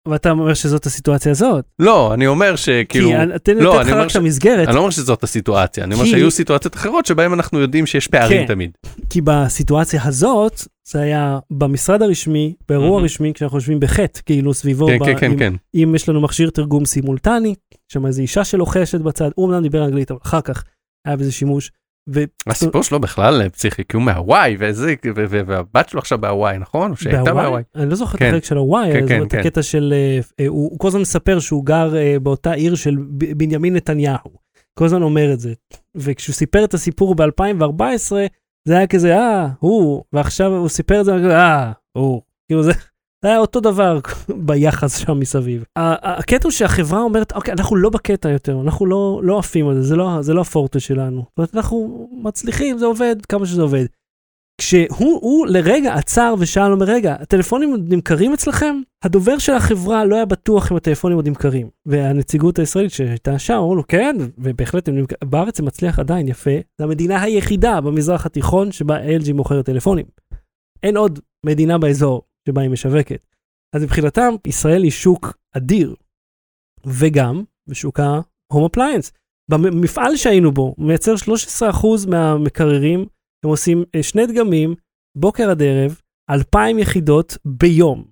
ואתה אומר שזאת הסיטואציה הזאת. לא, אני אומר שכאילו, כי אני- תן לא, לך רק את המסגרת, אני לא אומר שזאת הסיטואציה, אני אומר שהיו סיטואציות אחרות שבהן אנחנו יודעים שיש פערים כן. תמיד. כי בסיטואציה הזאת, זה היה במשרד הרשמי, באירוע. רשמי, כשאנחנו יושבים בחטא, כאילו סביבו, כן, כן. אם יש לנו מכשיר תרגום סימולטני, שם איזו אישה שלוחשת בצד, הוא אמנם דיבר אנגלית, אבל אחר כך היה בזה שימוש. ו- הסיפור שלו בכלל פסיכי, כי הוא מהוואי, וזה, והבת שלו עכשיו בהוואי, נכון? או שהייתה בהוואי? אני לא זוכר את כן. החלק של הוואי, כן, כן, אומרת, כן. הקטע של, אה, אה, הוא הוא כל הזמן מספר שהוא גר אה, באותה עיר של בנימין נתניהו. כל הזמן אומר את זה. וכשהוא סיפר את הסיפור ב-2014, זה היה כזה, אה, הוא, ועכשיו הוא סיפר את זה, אה, הוא. כאילו זה היה אותו דבר ביחס שם מסביב. הקטע הוא שהחברה אומרת, אוקיי, אנחנו לא בקטע יותר, אנחנו לא, לא עפים על זה, זה לא, זה לא הפורטה שלנו. זאת אומרת, אנחנו מצליחים, זה עובד, כמה שזה עובד. כשהוא הוא לרגע עצר ושאל, אומר, רגע, הטלפונים עוד נמכרים אצלכם? הדובר של החברה לא היה בטוח אם הטלפונים עוד נמכרים. והנציגות הישראלית שהייתה שם, אמרו לו, כן, ובהחלט הם נמכ... בארץ זה מצליח עדיין יפה. זו המדינה היחידה במזרח התיכון שבה LG מוכרת טלפונים. אין עוד מדינה באזור שבה היא משווקת. אז מבחינתם, ישראל היא שוק אדיר. וגם בשוק ההום אפליינס. במפעל שהיינו בו, מייצר 13% מהמקררים הם עושים אה, שני דגמים, בוקר עד ערב, 2,000 יחידות ביום.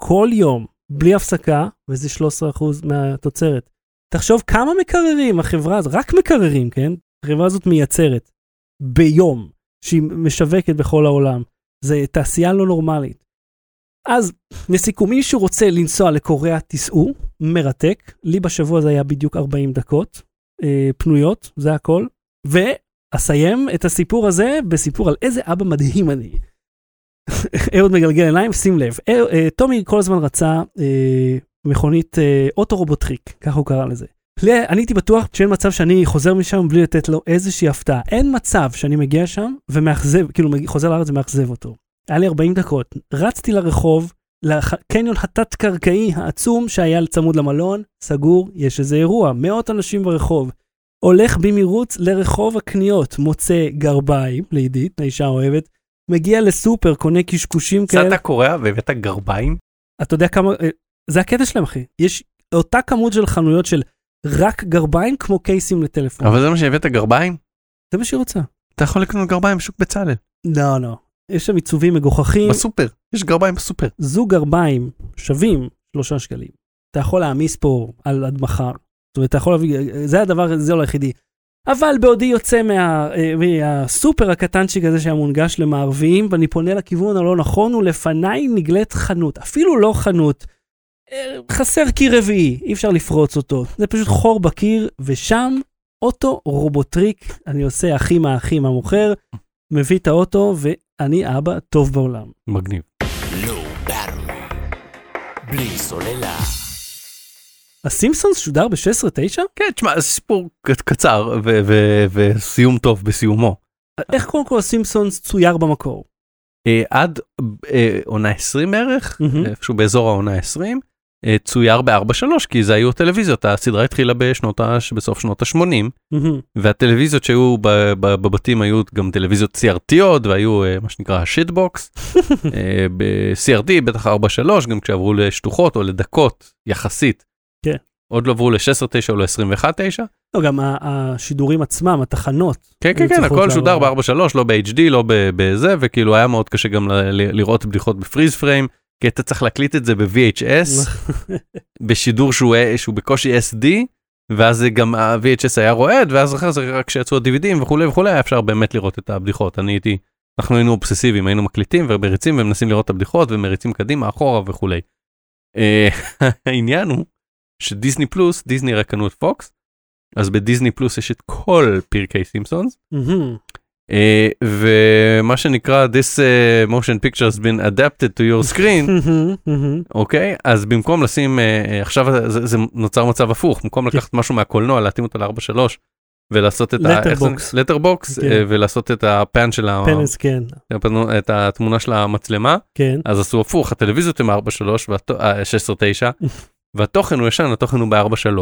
כל יום, בלי הפסקה, וזה 13% מהתוצרת. תחשוב כמה מקררים החברה הזאת, רק מקררים, כן? החברה הזאת מייצרת ביום, שהיא משווקת בכל העולם. זה תעשייה לא נורמלית. אז לסיכום, מי שרוצה לנסוע לקוריאה, תיסעו, מרתק. לי בשבוע זה היה בדיוק 40 דקות אה, פנויות, זה הכל. ואסיים את הסיפור הזה בסיפור על איזה אבא מדהים אני. אהוד מגלגל עיניים, שים לב. אה, אה, טומי כל הזמן רצה אה, מכונית אה, אוטורובוטריק, ככה הוא קרא לזה. לי- אני הייתי בטוח שאין מצב שאני חוזר משם בלי לתת לו איזושהי הפתעה. אין מצב שאני מגיע שם ומאכזב, כאילו חוזר לארץ ומאכזב אותו. היה לי 40 דקות, רצתי לרחוב, לקניון התת-קרקעי העצום שהיה צמוד למלון, סגור, יש איזה אירוע, מאות אנשים ברחוב. הולך במהירות לרחוב הקניות, מוצא גרביים לעידית, האישה האוהבת, מגיע לסופר, קונה קשקושים כאלה. נסעת קוריאה והבאת גרביים? אתה יודע כמה, אה, זה הקטע שלהם אחי, יש אותה כמות של חנויות של רק גרביים כמו קייסים לטלפון. אבל זה מה שהבאת גרביים? זה מה שהיא רוצה. אתה יכול לקנות גרביים בשוק בצלאל. לא, לא. יש שם עיצובים מגוחכים. בסופר. יש גרביים בסופר. זוג גרביים שווים שלושה שקלים. אתה יכול להעמיס פה על עד מחר. זאת אומרת, אתה יכול להביא, זה הדבר, זה לא היחידי. אבל בעודי יוצא מה, אה, מהסופר הקטנצ'יק הזה שהיה מונגש למערביים, ואני פונה לכיוון הלא נכון, ולפניי נגלית חנות. אפילו לא חנות. אה, חסר קיר רביעי, אי אפשר לפרוץ אותו. זה פשוט חור בקיר, ושם אוטו רובוטריק, אני עושה אחי מהאחים המוכר, מביא את האוטו, ואני אבא טוב בעולם. מגניב. בלי סוללה. הסימפסונס שודר ב-16-9? כן, תשמע, זה סיפור קצר וסיום טוב בסיומו. איך קודם כל הסימפסונס צויר במקור? אה, עד אה, עונה 20 בערך. איפשהו באזור העונה 20, אה, צויר ב-4-3, כי זה היו טלוויזיות, הסדרה התחילה בשנות ה... בסוף שנות ה-80, מהמם. והטלוויזיות שהיו בבתים היו גם טלוויזיות CRT יות, והיו אה, מה שנקרא shitbox. ב-CRT בטח 4-3, גם כשעברו לשטוחות או לדקות יחסית. כן. עוד לא עברו ל-16-9 או ל-21-9. לא, גם השידורים עצמם, התחנות. כן, כן, כן, הכל שודר לעבור. ב-4-3, לא ב-HD, לא בזה, וכאילו היה מאוד קשה גם לראות בדיחות ב-freeze frame, כי אתה צריך להקליט את זה ב-VHS, בשידור שהוא שהוא בקושי SD, ואז זה גם ה-VHS היה רועד, ואז אחרי זה רק כשיצאו ה-DVDים וכולי וכולי, היה אפשר באמת לראות את הבדיחות. אני הייתי, אנחנו היינו אובססיביים, היינו מקליטים ומריצים ומנסים לראות את הבדיחות ומריצים קדימה, אחורה וכולי. אה, העניין הוא שדיסני פלוס, דיסני רק קנו את פוקס, אז בדיסני פלוס יש את כל פרקי סימפסונס. אה, ומה שנקרא this uh, motion picture has been adapted to your screen, מהמם. אוקיי? אז במקום לשים, אה, עכשיו זה, זה נוצר מצב הפוך, במקום לקחת משהו מהקולנוע, להתאים אותו ל-4-3 ולעשות את Letterbox. Letterbox, כן. ולעשות את ה pan של ה... pan scan, כן, את התמונה של המצלמה, כן. אז עשו הפוך, הטלוויזיות הם 4-3, אה, 16-9, והתוכן הוא ישן, התוכן הוא ב-4-3,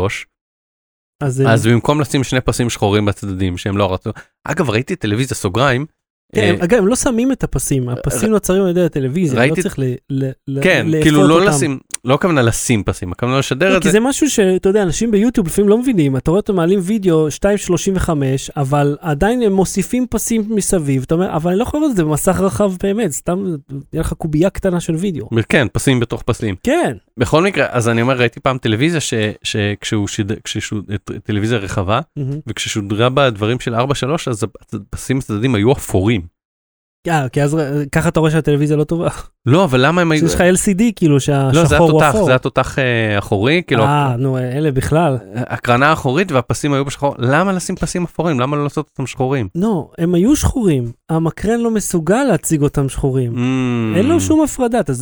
אז זה- אז במקום לשים שני פסים שחורים בצדדים שהם לא רצו, אגב ראיתי טלוויזיה סוגריים, כן, אה, אגב, הם לא שמים את הפסים, הפסים נוצרים על ידי הטלוויזיה, לא ראיתי- צריך ל- ל- כן, כאילו לא אותם. לשים, לא הכוונה לשים פסים, הכוונה לשדר לא, את כי זה. זה משהו שאתה יודע, אנשים ביוטיוב לפעמים לא מבינים, אתה רואה אותם מעלים וידאו 2.35, אבל עדיין הם מוסיפים פסים מסביב, אתה אומר, אבל אני לא יכול לראות את זה במסך רחב באמת, סתם, יהיה לך קובייה קטנה של וידאו. כן, פסים בתוך פסים. כן, בכל מקרה, אז אני אומר, ראיתי פעם טלוויזיה שכשהוא שידר, טלוויזיה רחבה. וכששודרה בה דברים של 4-3, אז הפסים הצדדים היו אפורים. אה, כי אז ר- ככה אתה רואה שהטלוויזיה לא טובה. לא, אבל למה הם היו... יש לך LCD כאילו לא, זה שהשחור הוא אפור. זה התותח אה, אחורי, כאילו, אה, נו, אלה בכלל. הקרנה האחורית והפסים היו בשחור, למה לשים פסים אפורים? למה לא לעשות אותם שחורים? לא, הם היו שחורים, המקרן לא מסוגל להציג אותם שחורים. Mm. אין לו שום הפרדה, אתה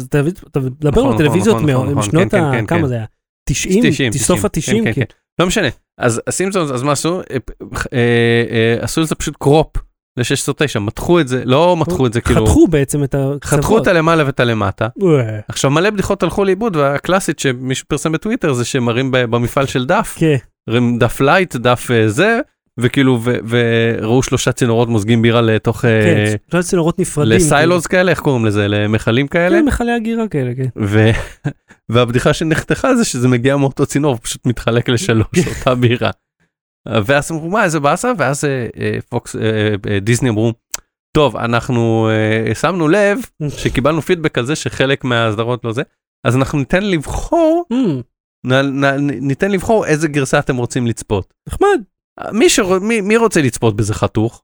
מדבר על טלוויזיות משנות ה... כמה. זה היה? 90? 90, סוף ה-90? כן, כן, כן. לא משנה. אז הסימפסונס, אז מה עשו? אה, אה, אה, עשו לזה פשוט crop ל-16-9, מתחו את זה, לא מתחו את זה כאילו, חתכו בעצם את הקצוות. חתכו את הלמעלה ואת הלמטה. עכשיו מלא בדיחות הלכו לאיבוד, והקלאסית שמישהו פרסם בטוויטר זה שמראים במפעל של Duff, כן, Duff Light, Duff אה, זה, וכאילו, וראו שלושה צינורות מוזגים בירה לתוך, אה, כן, שלושה צינורות נפרדים. ל silos כאלה, איך קוראים לזה? למכלים כאילו. כאלה? כן, מכלי הגירה כאלה, כן. והבדיחה שנחתכה זה שזה מגיע מאותו צינור פשוט מתחלק לשלוש אותה בירה. ואז אמרו מה איזה באסה ואז אה, אה, פוקס אה, אה, דיסני אמרו טוב אנחנו אה, שמנו לב שקיבלנו פידבק על זה שחלק מהסדרות לא זה אז אנחנו ניתן לבחור אמ, נ, נ, ניתן לבחור איזה גרסה אתם רוצים לצפות. נחמד. מי, שרוצ, מי, מי רוצה לצפות בזה חתוך?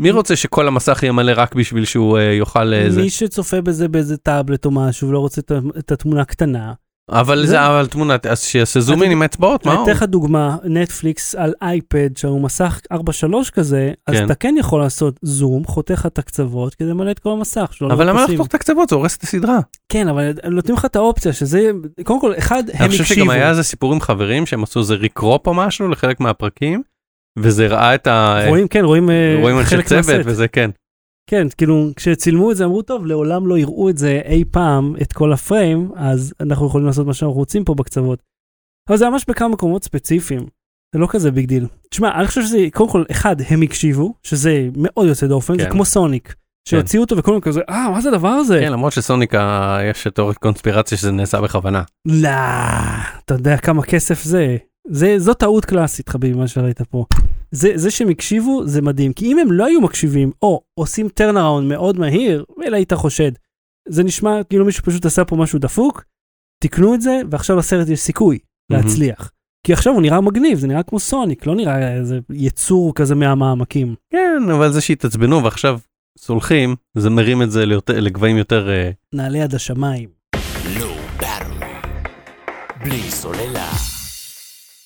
מי רוצה שכל המסך יהיה מלא רק בשביל שהוא אה, יוכל אה, זה? מי שצופה בזה באיזה טאבלט או משהו ולא רוצה את התמונה הקטנה. אבל זה- אבל תמונה אז שיעשה זום אין עם האצבעות מה אני הוא? אתן לך דוגמה, נטפליקס על אייפד שהוא מסך 4-3 כזה, אז כן. אתה כן יכול לעשות זום, חותך את הקצוות כדי למלא את כל המסך. אבל למה. לחתוך את הקצוות זה הורס את הסדרה. כן, אבל נותנים לך את האופציה שזה, קודם כל, אחד, הם אני חושב הקשיבו. שגם היה איזה סיפור עם חברים שהם עשו איזה recrop או משהו לחלק מהפרקים וזה ראה את ה... רואים, כן, רואים אה, רואים אנשי חלק צוות מהסט. וזה כן. כן, כאילו, כשצילמו את זה אמרו, טוב, לעולם לא יראו את זה אי פעם, את כל הפריים, אז אנחנו יכולים לעשות מה שאנחנו רוצים פה בקצוות. אבל זה ממש בכמה מקומות ספציפיים. זה לא כזה big deal. תשמע, אני חושב שזה, קודם כל, אחד, הם הקשיבו, שזה מאוד יוצא דופן, זה כן. כמו סוניק, שהוציאו אותו וכולם כזה, אה, מה זה הדבר הזה? כן, למרות שסוניק ה- יש תיאוריית קונספירציה שזה נעשה בכוונה. לא, אתה יודע כמה כסף זה. זה, זו טעות קלאסית, חביבי, מה שראית פה. זה, זה שהם הקשיבו, זה מדהים, כי אם הם לא היו מקשיבים, או עושים turnaround מאוד מהיר, אלא היית חושד. זה נשמע כאילו מישהו פשוט עשה פה משהו דפוק, תיקנו את זה, ועכשיו לסרט יש סיכוי להצליח. כי עכשיו הוא נראה מגניב, זה נראה כמו סוניק, לא נראה איזה יצור כזה מהמעמקים. כן, אבל זה שהתעצבנו ועכשיו סולחים, זה מרים את זה ליותר- לגבהים יותר... אה, נעלה עד השמיים. בלי סוללה.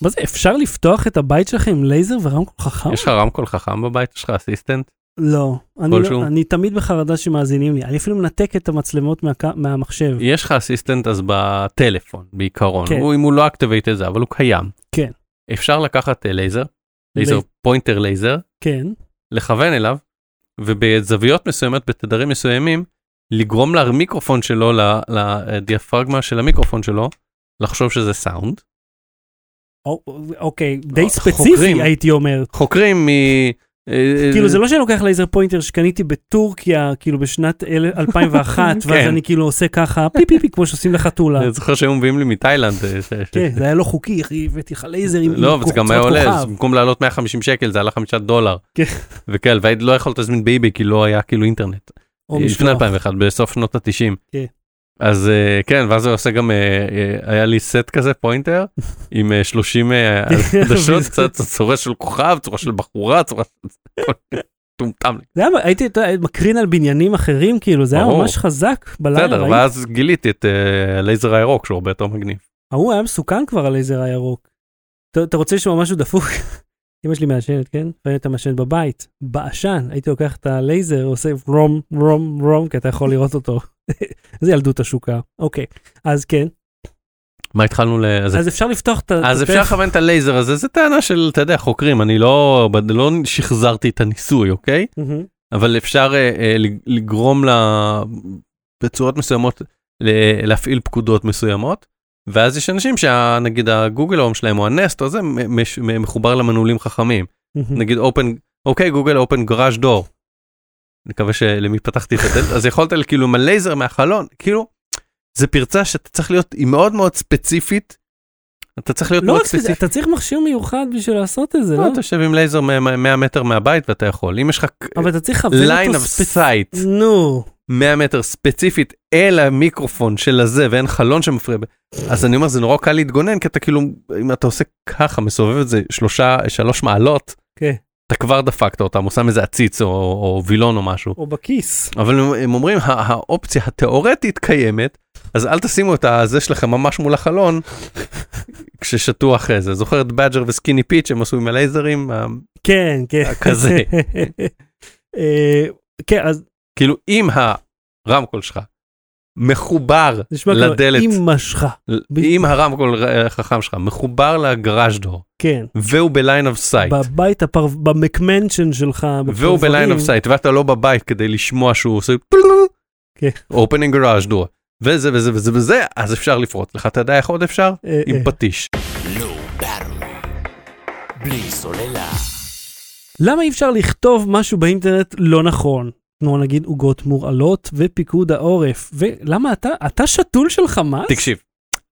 מה זה, אפשר לפתוח את הבית שלכם עם לייזר ורמקול חכם? יש לך רמקול חכם בבית? יש לך assistant? לא, אני? לא, אני תמיד בחרדה שמאזינים לי, אני אפילו מנתק את המצלמות מה, מהמחשב. יש לך assistant בטלפון בעיקרון, כן. הוא, אם הוא לא activate את זה, אבל הוא קיים. כן. אפשר לקחת אה, לייזר, לייזר לייז- pointer לייזר, כן, לכוון אליו, ובזוויות מסוימות, בתדרים מסוימים, לגרום למיקרופון שלו, לדיאפרגמה של המיקרופון שלו, לחשוב שזה סאונד. או, אוקיי, די לא, ספציפי. הייתי אומר. חוקרים מ... אה, כאילו זה לא שאני לוקח לייזר pointer שקניתי בטורקיה, כאילו בשנת אל- 2001, ואז כן. אני כאילו עושה ככה, פי פי פי, כמו שעושים לחתולה. אני זוכר שהיו מביאים לי מתאילנד. אה, כן, זה היה לא חוקי, אחי, הבאתי לך לייזר עם לא, עם וזה גם היה עולה, כוכב. במקום לעלות 150 שקל זה עלה 5 דולר. כן. וכן, ולא יכולת להזמין באיביי כי לא היה כאילו אינטרנט. לפני משלוח. 2001, בסוף שנות ה-90. אז אה, כן, ואז הוא עושה גם, אה, אה, היה לי סט כזה pointer, עם אה, 30 אה, עדשות, קצת צורה של כוכב, צורה של בחורה, צורה של... טומטם. זה היה, הייתי אתה מקרין על בניינים אחרים, כאילו, זה היה. ממש חזק בלילה. בסדר? ואז גיליתי את הלייזר הירוק שהוא הרבה יותר מגניב. ההוא היה מסוכן כבר הלייזר הירוק. אתה, אתה רוצה לשמוע משהו דפוק? אמא שלי מעשנת, כן? ואני הייתה מעשנת בבית, בעשן, הייתי לוקח את הלייזר, עושה רום, רום, רום, כי אתה יכול לראות אותו. זה ילדות השוקה. אוקיי, אז כן, מה התחלנו ל... אז אפשר לפתוח את ה... אז אפשר. לכוון את הלייזר הזה, זה טענה של, אתה יודע, חוקרים, אני לא, לא שחזרתי את הניסוי, אוקיי? אבל אפשר אה, אה, לגרום ל... בצורות מסוימות ל- להפעיל פקודות מסוימות, ואז יש אנשים שנגיד הגוגל הום שלהם או ה Nest או זה מחובר למנעולים חכמים. נגיד open, okay Google open garage door. אני מקווה שלמי פתחתי את הדלת, אז יכולת כאילו עם הלייזר מהחלון, כאילו, זה פרצה שאתה צריך להיות, היא מאוד מאוד ספציפית. אתה צריך להיות לא מאוד ספציפי. אתה צריך מכשיר מיוחד בשביל לעשות את זה, לא, לא? אתה יושב עם לייזר 100 מטר מהבית ואתה יכול. אם יש לך אבל אתה צריך לכוון line אותו of ספציפית. sight נו, 100 מטר ספציפית אל המיקרופון של הזה ואין חלון שמפריע, אז אני אומר זה נורא קל להתגונן כי אתה כאילו אם אתה עושה ככה מסובב את זה שלושה שלוש מעלות. כן. אתה כבר דפקת אותם, הוא שם איזה עציץ או, או וילון או משהו, או בכיס. אבל הם, הם אומרים "הא- האופציה התיאורטית קיימת, אז אל תשימו את הזה שלכם ממש מול החלון כששתו אחרי זה. זוכר את בדג'ר וסקיני פיץ' הם עשו עם הלייזרים? כן, כן. כזה. אה, כן, אז כאילו אם הרמקול שלך מחובר נשמע כמו לדלת, אימא שלך. אם הרמקול החכם שלך מחובר ל garage door כן. והוא ב line of sight בבית הפר... במק mansion שלך. והוא ב line of. sight ואתה לא בבית כדי לשמוע שהוא עושה כן. opening garage door וזה וזה וזה וזה אז אפשר לפרוץ לך אתה יודע איך עוד אפשר? אה, עם אה. פטיש. לואו באטרי. בלי סוללה. למה אי אפשר לכתוב משהו באינטרנט לא נכון? כמו נגיד עוגות מורעלות ופיקוד העורף. ולמה אתה, אתה שתול של חמאס? תקשיב.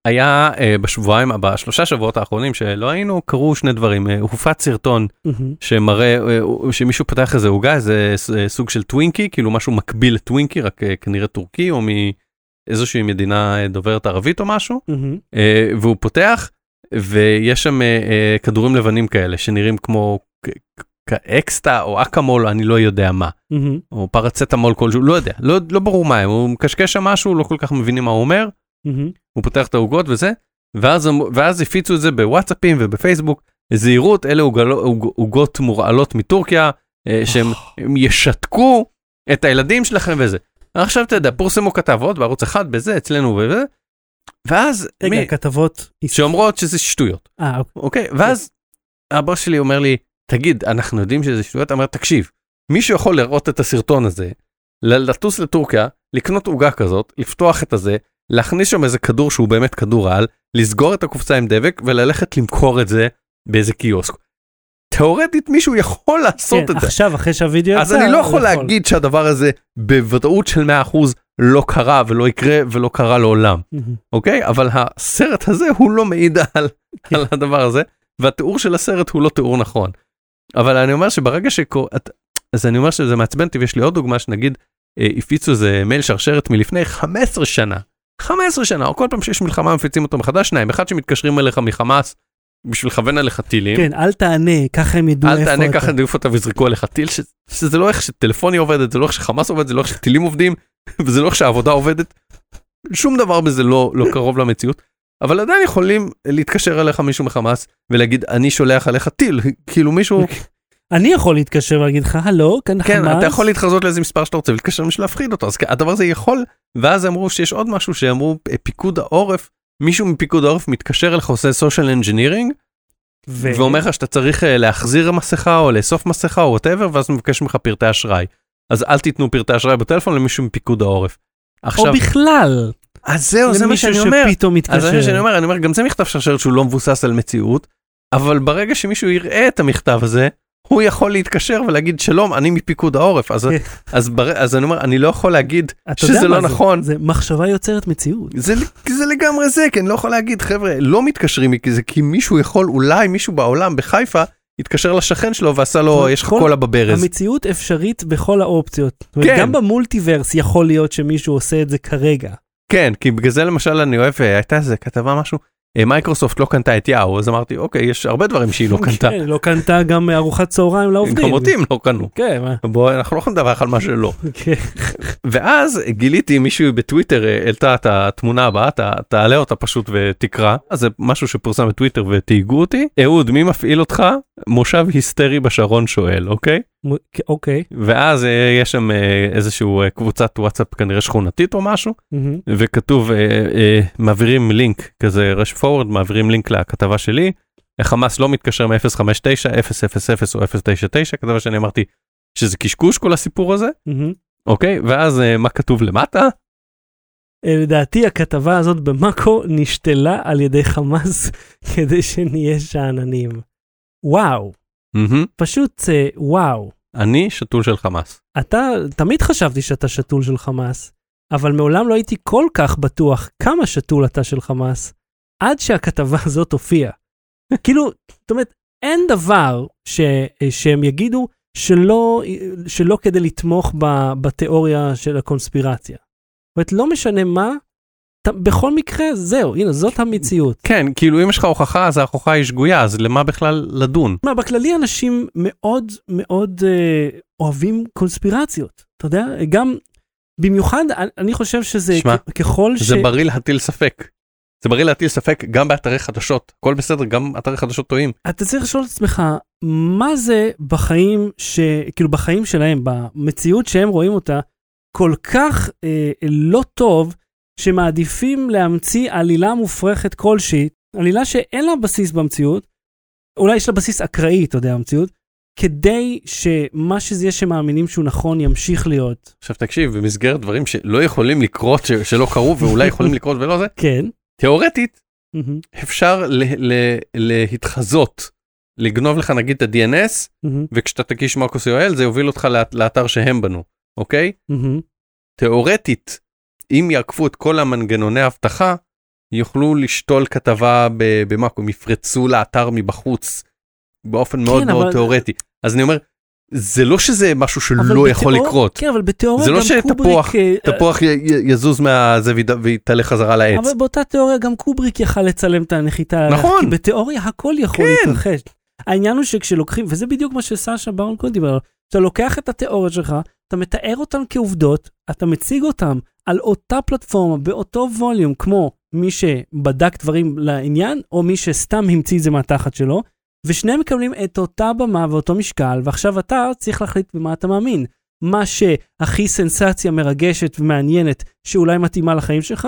היה אה, בשבועיים בשלושה שבועות האחרונים שלא היינו קרו שני דברים אה, הופץ סרטון מהמם. שמראה אה, שמישהו פתח איזה עוגה איזה סוג של טווינקי כאילו משהו מקביל לטווינקי רק אה, כנראה טורקי או מאיזושהי מדינה דוברת ערבית או משהו מהמם. אה, והוא פותח ויש שם אה, אה, כדורים לבנים כאלה שנראים כמו אקסטה או אקמול אני לא יודע מה מהמם. או פרצטמול כלשהו לא יודע לא, לא ברור מה הוא מקשקש שם משהו לא כל כך מבינים מה הוא אומר מהמם. הוא פותח את העוגות וזה ואז ואז הפיצו את זה בוואטסאפים ובפייסבוק זהירות אלה עוגות מורעלות מטורקיה אה, שהם הם ישתקו את הילדים שלכם וזה. עכשיו אתה יודע פורסמו כתבות בערוץ אחד בזה אצלנו וזה. ואז רגע, מי הכתבות... שאומרות שזה שטויות אה, אוקיי. אוקיי ואז הבוס שלי אומר לי תגיד אנחנו יודעים שזה שטויות אומר תקשיב מישהו יכול לראות את הסרטון הזה לטוס לטורקיה לקנות עוגה כזאת לפתוח את הזה להכניס שם איזה כדור שהוא באמת כדור על לסגור את הקופסה עם דבק וללכת למכור את זה באיזה קיוסק. תאורטית מישהו יכול לעשות כן, את זה. עכשיו, אחרי שהווידאו יצא, אז אני לא יכול להגיד שהדבר הזה בוודאות של 100% לא קרה ולא יקרה ולא קרה לעולם. אוקיי? אבל הסרט הזה הוא לא מעיד על, כן. על הדבר הזה, והתיאור של הסרט הוא לא תיאור נכון. אבל אני אומר שברגע שקורה, את- אז אני אומר שזה מעצבן אותי, ויש לי עוד דוגמה שנגיד אה, הפיצו איזה מייל שרשרת מלפני 15 שנה, 15 שנה, או כל פעם שיש מלחמה מפיצים אותו מחדש, שניים, אחד שמתקשרים אליך מחמאס בשביל לכוון עליך טילים. כן, אל תענה, ככה הם ידעו איפה אל אתה. תענה ככה יעיפו אותה ויזרקו עליך טיל ש- שזה לא איך שטלפוניה עובדת זה לא איך שחמאס עובד זה לא איך שטילים עובדים וזה לא איך שהעבודה עובדת. שום דבר בזה לא לא קרוב למציאות אבל עדיין יכולים להתקשר אליך מישהו מחמאס ולהגיד אני שולח עליך טיל כאילו מישהו אני יכול להתקשר ולהגיד לך, הלו, כאן כן חמאס. אתה יכול להתחזות לאיזה מספר שאתה רוצה ולהתקשר בשביל להפחיד אותו אז הדבר הזה יכול ואז אמרו שיש עוד משהו שאמרו "אה, פיקוד העורף מישהו מפיקוד העורף מתקשר אליך עושה social engineering ו- ואומר לך שאתה צריך אה, להחזיר מסכה או לאסוף מסכה או whatever ואז מבקש ממך פרטי אשראי. אז אל תיתנו פרטי אשראי בטלפון למישהו מפיקוד העורף. או עכשיו, בכלל, אז זהו זה מה למישהו שאני אומר. שפתאום אז זה מה שאני מתקשר. אומר, אני אומר גם זה מכתב שרשרת שהוא לא מבוסס על מציאות, אבל ברגע שמישהו יראה את המכתב הזה, הוא יכול להתקשר ולהגיד שלום אני מפיקוד העורף אז. אז, בר... אז אני אומר אני לא יכול להגיד שזה לא זה? נכון זה מחשבה יוצרת מציאות. זה, זה לגמרי זה כי אני לא יכול להגיד חבר'ה לא מתקשרים כי זה כי מישהו יכול אולי מישהו בעולם בחיפה התקשר לשכן שלו ועשה לו יש לך קולה בברז. המציאות אפשרית בכל האופציות. כן. גם במולטיברס יכול להיות שמישהו עושה את זה כרגע. כן, כי בגלל זה למשל אני אוהב, אה, הייתה איזה כתבה משהו, מייקרוסופט לא קנתה את יאו, אז אמרתי, אוקיי, יש הרבה דברים שהיא לא קנתה, כן, לא קנתה גם ארוחת צהריים לעובדים. גם אותי הם לא קנו. כן, בוא, אנחנו לא יכולים לדבר על מה שלא. כן. ואז גיליתי מישהו בטוויטר אה, העלתה את התמונה הבאה, תעלה אותה פשוט ותקרא, אז זה משהו שפורסם בטוויטר ותהיגו אותי. אהוד, מי מפעיל אותך? מושב היסטרי בשרון שואל, אוקיי? אוקיי. ואז אה, יש שם אה, איזשהו אה, קבוצת וואטסאפ כנראה שכונתית או משהו. מהמם. וכתוב אה, אה, מעבירים לינק כזה רש פורוורד מעבירים לינק לכתבה שלי. חמאס לא מתקשר מ-059 000 או 099 כתבה שאני אמרתי שזה קשקוש כל הסיפור הזה. אוקיי ואז אה, מה כתוב למטה אה, לדעתי הכתבה הזאת במאקו נשתלה על ידי חמאס כדי שנהיה שאננים. וואו, מהמם, פשוט אה, וואו. אני שתול של חמאס. אתה, תמיד חשבתי שאתה שתול של חמאס, אבל מעולם לא הייתי כל כך בטוח כמה שתול אתה של חמאס, עד שהכתבה הזאת הופיעה. כאילו, זאת אומרת, אין דבר ש, שהם יגידו שלא, שלא כדי לתמוך ב, בתיאוריה של הקונספירציה. זאת אומרת, לא משנה מה, ת, בכל מקרה, זהו, הנה, זאת המציאות. כן כאילו אם יש לך הוכחה אז ההוכחה היא שגויה אז למה בכלל לדון. מה, בכללי אנשים מאוד מאוד אה, אוהבים קונספירציות, אתה יודע? גם, במיוחד, אני- חושב שזה שמע, כ- ככל ש... זה בריא להטיל ספק. זה בריא להטיל ספק גם באתרי חדשות הכל בסדר גם אתרי חדשות טועים. אתה צריך לשאול את עצמך, מה זה בחיים, ש... כאילו בחיים שלהם, במציאות שהם רואים אותה, כל כך אה, לא טוב, שמעדיפים להמציא עלילה מופרכת כלשהי, עלילה שאין לה בסיס במציאות, אולי יש לה בסיס אקראי, אתה יודע, המציאות, כדי שמה שזה יהיה שמאמינים שהוא נכון ימשיך להיות. עכשיו תקשיב במסגרת דברים שלא יכולים לקרות ש- שלא קרו ואולי יכולים לקרות ולא זה כן. תיאורטית מהמם, אפשר ל- ל- להתחזות לגנוב לך נגיד את ה-DNS מהמם, וכשאתה תקיש מקוס UL זה יוביל אותך לאת- לאתר שהם בנו אוקיי? מהמם. תיאורטית אם יעקפו את כל המנגנוני האבטחה יוכלו לשתול כתבה במאקו הם יפרצו לאתר מבחוץ באופן מאוד כן, מאוד אבל- תיאורטי. אז אני אומר זה לא שזה משהו שלא יכול בתיאור- לקרות כן, אבל בתיאוריה זה לא גם שתפוח- קובריק... אה, תפוח י- י- יזוז מהזה ויתעלה חזרה לעץ. אבל באותה תיאוריה גם קובריק יכל לצלם את הנחיתה. נכון. כי בתיאוריה הכל יכול כן. להתרחש. העניין הוא שכשלוקחים, וזה בדיוק מה שסשה ברון קוד דיבר עליו, אתה לוקח את התיאוריות שלך, אתה מתאר אותן כעובדות, אתה מציג אותן על אותה פלטפורמה, באותו ווליום, כמו מי שבדק דברים לעניין, או מי שסתם המציא את זה מהתחת שלו, ושניהם מקבלים את אותה במה ואותו משקל, ועכשיו אתה צריך להחליט במה אתה מאמין. מה שהכי סנסציה מרגשת ומעניינת, שאולי מתאימה לחיים שלך,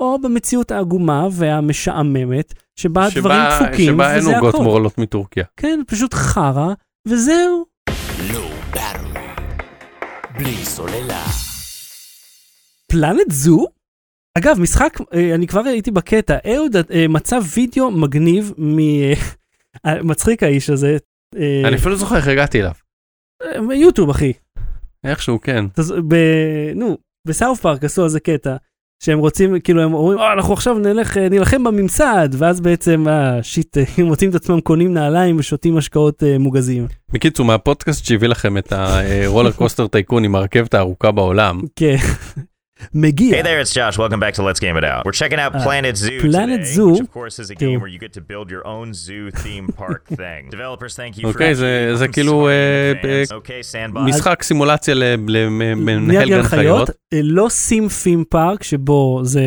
או במציאות העגומה והמשעממת, שבה הדברים דפוקים, שבה אין וזה עוגות הכל. מורלות מטורקיה. כן, פשוט חרא, וזהו. באטרי. בלי סוללה. פלנט זו? אגב, משחק, אה, אני כבר הייתי בקטע, אהוד אה, מצא וידאו מגניב מ... מצחיק האיש הזה, אה, אני אפילו לא זוכר איך הגעתי אליו. אה, יוטיוב אחי. איכשהו כן. ב... נו, בסאוף פארק עשו על זה קטע, שהם רוצים, כאילו הם אומרים, "אה, אנחנו עכשיו נלך, נילחם בממסד, ואז בעצם, אה, שיט, הם מוצאים את עצמם קונים נעליים ושותים משקאות אה, מוגזים. בקיצור, מהפודקאסט שהביא לכם את הרולר קוסטר טייקון עם הרכבת הארוכה בעולם, כן. מגיע. Hey there, it's Josh. Welcome back to Let's Game It Out. We're checking out Uh, Planet Zoo Planet today, Zoo. which of course is a game where you get to build your own zoo theme park thing. Developers, thank you for אוקיי, זה- זה כאילו, אה. משחק סימולציה למנהל גן חיות. אה, לא סים פים פארק, שבו זה,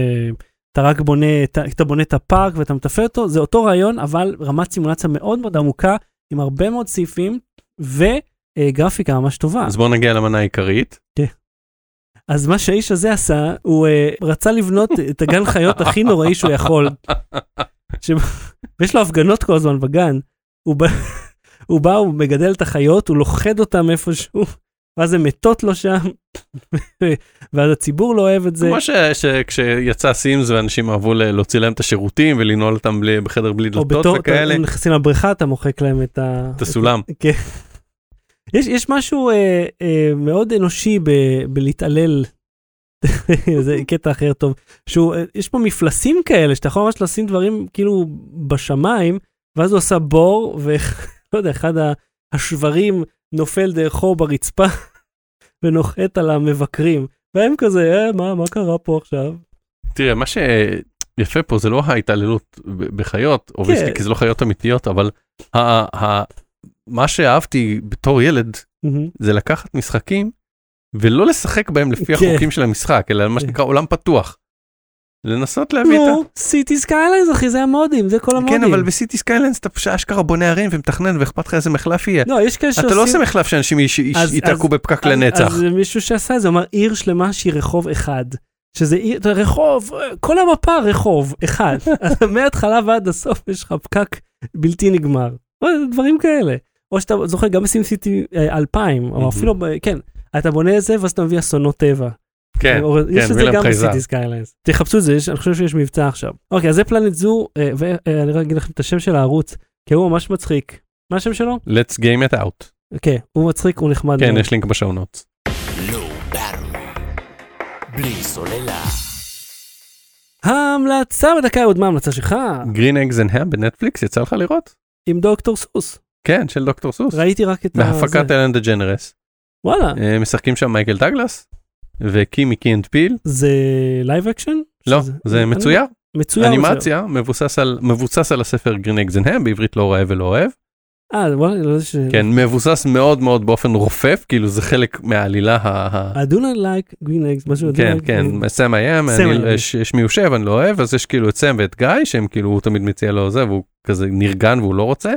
אתה רק בונה, אתה בונה את הפארק ואתה מתפעל אותו, זה אותו רעיון, אבל רמת סימולציה מאוד מאוד עמוקה, עם הרבה מאוד סעיפים, וגרפיקה ממש טובה. אז בואו נגיע למנה העיקרית. אז מה שהאיש הזה עשה, הוא uh, רצה לבנות את הגן חיות הכי נוראי שהוא יכול. ש... ויש לו הפגנות כל הזמן בגן. הוא בא, הוא בא, הוא מגדל את החיות, הוא לוכד אותם איפשהו, ואז הן מתות לו שם, ואז הציבור לא אוהב את זה. כמו שכשיצא סימס ואנשים אהבו להוציא להם את השירותים ולנעול אותם בלי- בחדר בלי או דלתות בתור, וכאלה, הם נכנסים לבריכה, אתה מוחק להם את ה... את הסולם. כן. יש, יש משהו אה, אה, מאוד אנושי ב, בלהתעלל, זה קטע אחר טוב, שהוא, אה, יש פה מפלסים כאלה שאתה יכול ממש לשים דברים כאילו בשמיים, ואז הוא עושה בור, ולא יודע, אחד השברים נופל דרכו ברצפה ונוחת על המבקרים, והם כזה, אה, מה, מה קרה פה עכשיו? תראה, מה שיפה פה זה לא ההתעללות בחיות, אובייסטי, כי זה לא חיות אמיתיות, אבל ה- ה- מה שאהבתי בתור ילד. זה לקחת משחקים ולא לשחק בהם לפי כן. החוקים של המשחק, אלא מה כן. שנקרא עולם פתוח. לנסות להביא את ה... נו, Cities Skylines אחי, זה המודים, זה כל המודים. כן, אבל ב Cities Skylines אתה אשכרה בונה ערים ומתכנן ואכפת לך איזה מחלף יהיה. לא, יש כאלה אתה לא עושה מחלף שאנשים ייתקעו בפקק לנצח. אז מישהו שעשה את זה, אמר עיר שלמה שהיא רחוב אחד. שזה עיר, רחוב, כל המפה רחוב אחד. מההתחלה ועד הסוף יש לך פקק בלתי נגמר. דברים כאלה. או שאתה זוכר גם ב SimCity 2000, או. אפילו, כן, אתה בונה את זה ואז אתה מביא אסונות טבע. כן, או- יש כן, את זה גם. ב Cities Skylines. תחפשו את זה, יש- אני חושב שיש מבצע עכשיו. אוקיי, אז זה Planet Zoo, אה, ואני רק אגיד לכם את השם של הערוץ, כי הוא ממש מצחיק. מה השם שלו? let's game it out. כן, הוא מצחיק, הוא נחמד. כן. יש לינק ב show notes. Battery. בלי סוללה. ההמלצה בדקה עוד מה ההמלצה שלך? Green Eggs and Ham בנטפליקס יצא לך לראות? עם דוקטור סוס. כן, של דוקטור סוס. ראיתי רק את בהפקת זה. אלן דג'נרס. וואלה, משחקים שם מייקל דגלס וקי מ Key and Peele. זה live action? לא, שזה- זה אני- מצויר. מצויר. אנימציה מבוסס על מבוסס על הספר Green בעברית לא רעב ולא אוהב. אה, וואלה, לא ש... כן, מבוסס מאוד מאוד באופן רופף, כאילו זה חלק מהעלילה ה... I do not like green eggs, משהו. I כן, כן, green- סם איים, סם איים. שמי הוא שב, אני לא אוהב, אז יש כאילו את סם ואת גיא, שהם כאילו, הוא תמיד מציע לו זה, והוא כזה נרגן והוא לא רוצה,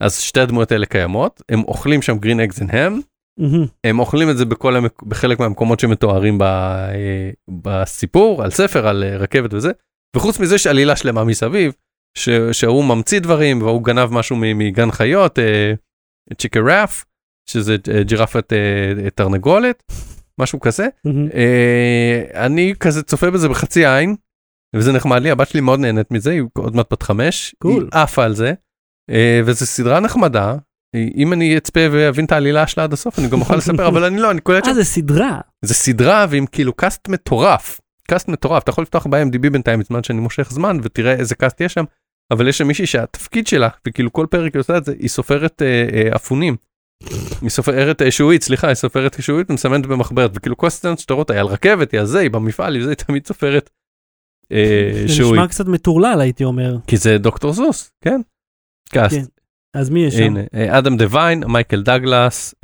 אז שתי הדמויות האלה קיימות, הם אוכלים שם אגז אנד האם, מהמם. הם אוכלים את זה בכל המק... בחלק מהמקומות שמתוארים ב... אה, בסיפור, על ספר, על אה, רכבת וזה, וחוץ מזה יש עלילה שלמה מסביב, ש... שהוא ממציא דברים, והוא גנב משהו מגן חיות, אה, Chickeraffe, שזה אה, ג'ירפת אה, תרנגולת, משהו כזה. אני כזה צופה בזה בחצי עין, וזה נחמד לי, הבת שלי מאוד נהנית מזה, היא עוד מעט בת חמש, Cool. היא עפה על זה, וזו סדרה נחמדה. אם אני אצפה ואבין את העלילה שלה עד הסוף אני גם אוכל לספר אבל אני לא אני קולט אה, שם זה סדרה. זה סדרה ועם כאילו cast מטורף cast מטורף אתה יכול לפתוח ב-IMDb בינתיים בזמן שאני מושך זמן ותראה איזה cast יש שם אבל יש שם מישהי שהתפקיד שלה וכאילו כל פרק היא עושה את זה היא סופרת אה, אה, אפונים. היא סופרת אה, שעועית סליחה היא סופרת שעועית ומסמנת במחברת וכאילו כל הסצנות שאתה רואה היא על רכבת היא על זה היא במפעל היא זה היא תמיד סופרת. אה, זה שעועית נשמע קצת מטורלל הייתי אומר. כי זה דוקטור זוס כן. cast. כן. אז מי יש שם? אדם דיוויין, מייקל דגלס,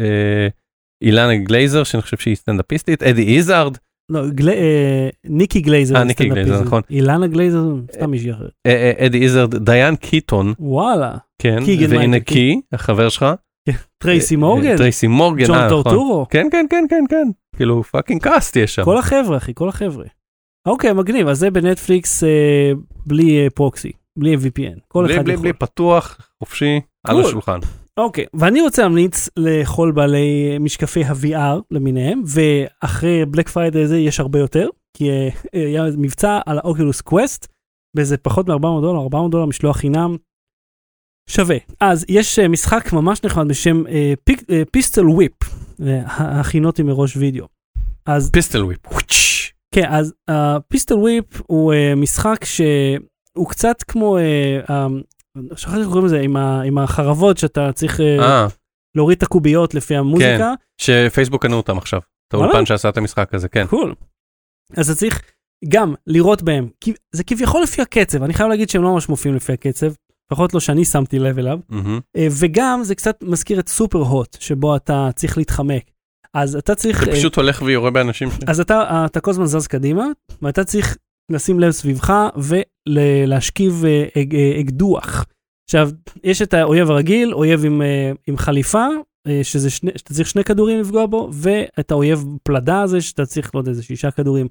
אילנה גלייזר, שאני חושב שהיא סטנדאפיסטית, אדי איזארד, לא, גל- אה, ניקי גלייזר. אה, ניקי. גלייזר, נכון. אילנה גלייזר, סתם מישהי אחרת. אה, אה, אדי איזארד, דיאן קיטון, וואלה. כן, והנה קי, החבר שלך. טרייסי אה, מורגן. אה, טרייסי מורגן, ג'ון אה, נכון. טורטורו. כן, כן, כן, כן, כן. כאילו fucking cast יש שם. כל החבר'ה אחי, כל החבר'ה. אוקיי, מגניב, אז זה בנטפליקס אה, בלי אה, proxy, בלי VPN. כל בלי, אחד בלי, יכול. בלי, פתוח, חופשי, על. השולחן. אוקיי, ואני רוצה להמליץ לכל בעלי משקפי ה-VR למיניהם, ואחרי Black Friday הזה יש הרבה יותר, כי אה, היה מבצע על ה Oculus Quest, באיזה פחות מ-400 דולר, 400 דולר משלוח חינם. שווה. אז יש אה, משחק ממש נחמד בשם Pistol Whip, הכינותי מראש וידאו. אז Pistol Whip. כן, אז Pistol Whip הוא משחק שהוא קצת כמו, um, שכחתי איך קוראים לזה, עם, ה, עם החרבות שאתה צריך uh, אה, להוריד את הקוביות לפי המוזיקה. שפייסבוק קנו אותם עכשיו. את? האולפן שעשה את המשחק הזה, כן. קול. אז אתה צריך גם לראות בהם, כי זה כביכול לפי הקצב, אני חייב להגיד שהם לא ממש מופיעים לפי הקצב, לפחות לא שאני שמתי לב אליו. אה, וגם זה קצת מזכיר את סופר הוט, שבו אתה צריך להתחמק. אז אתה צריך... זה אה, פשוט הולך ויורה באנשים. ש- אז אתה, אתה כל הזמן זז קדימה, ואתה צריך לשים לב סביבך ולהשכיב אה, אג- אה, אקדוח. עכשיו, יש את האויב הרגיל, אויב עם, אה, עם חליפה, אה, שזה שני, שאתה צריך שני כדורים לפגוע בו, ואת האויב פלדה הזה, שאתה צריך, לא יודע, איזה שישה כדורים.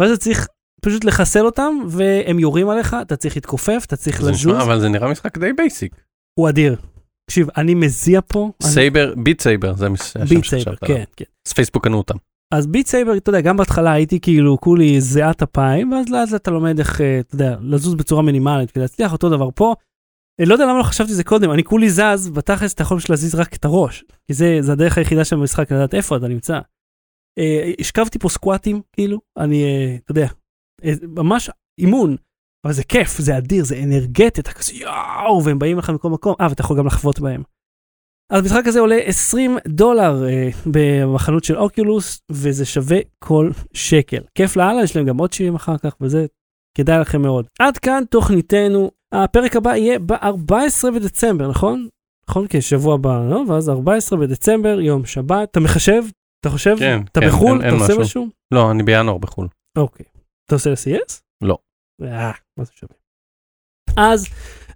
ואז אתה צריך פשוט לחסל אותם, והם יורים עליך, אתה צריך להתכופף, אתה צריך לזוז. נשמע, אבל זה נראה משחק די basic. הוא אדיר. תקשיב, אני מזיע פה. אני- Saber, Beat Saber, זה השם שחשבת עליו. כן, כן. אז פייסבוק קנו אותם. אז Beat Saber, אתה יודע, גם בהתחלה הייתי כאילו כולי זיעת אפיים, ואז לאט לאט אתה לומד איך, אה, אתה יודע, לזוז בצורה מינימלית כדי להצליח, אותו דבר פה. אה, לא יודע למה לא חשבתי זה קודם, אני כולי זז, בתכלס אתה יכול להזיז רק את הראש, כי זה, זה הדרך היחידה של המשחק לדעת איפה אתה נמצא. אה, השכבתי פה סקואטים, כאילו, אני, אה, אתה יודע, ממש אימון, אבל זה כיף, זה אדיר, זה אנרגטי, אתה כזה יואו, והם באים לך מכל מקום, אה, ואתה יכול גם לחוות בהם. אז המשחק הזה עולה 20 דולר אה, בחנות של אוקיולוס, וזה שווה כל שקל. כיף לאללה, יש להם גם עוד שירים אחר כך, וזה כדאי לכם מאוד. עד כאן תוכניתנו. הפרק הבא יהיה ב-14 בדצמבר, נכון? נכון? כן, שבוע הבא, לא? ואז 14 בדצמבר, יום שבת. אתה מחשב? אתה חושב? כן, אתה כן, בחו"ל? אין- אתה אין עושה משהו. משהו? לא, אני בינואר בחו"ל. אוקיי. אתה עושה ל-CS? לא. אה, מה זה שווה? אז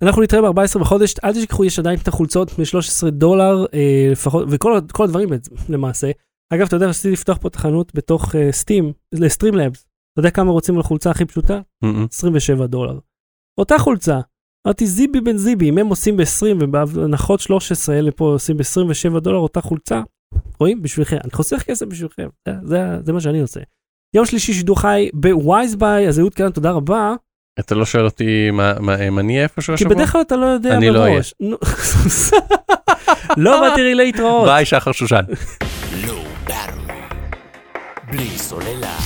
אנחנו נתראה ב-14 בחודש, אל תשכחו, יש עדיין את החולצות ב-13 דולר אה, לפחות, וכל כל הדברים למעשה. אגב, אתה יודע, רציתי לפתוח פה את החנות בתוך סטים, לסטרים לבס. אתה יודע כמה רוצים על החולצה הכי פשוטה? מהמם. 27 דולר. אותה חולצה. אמרתי זיבי בן זיבי, אם הם עושים ב-20 ובהנחות 13 אלה פה עושים ב-27 דולר אותה חולצה, רואים? בשבילכם. אני חוסך כסף בשבילכם, זה, זה, זה מה שאני עושה. יום שלישי שידור חי ב WiseBuy, אז אהוד כאן, תודה רבה. אתה לא שואל אותי מה- מה אם אני אהיה איפשהו כי השבוע? בדרך כלל אתה לא יודע אני לא אהיה. לא באתי לי להתראות. ביי שחר שושן. בלי סוללה.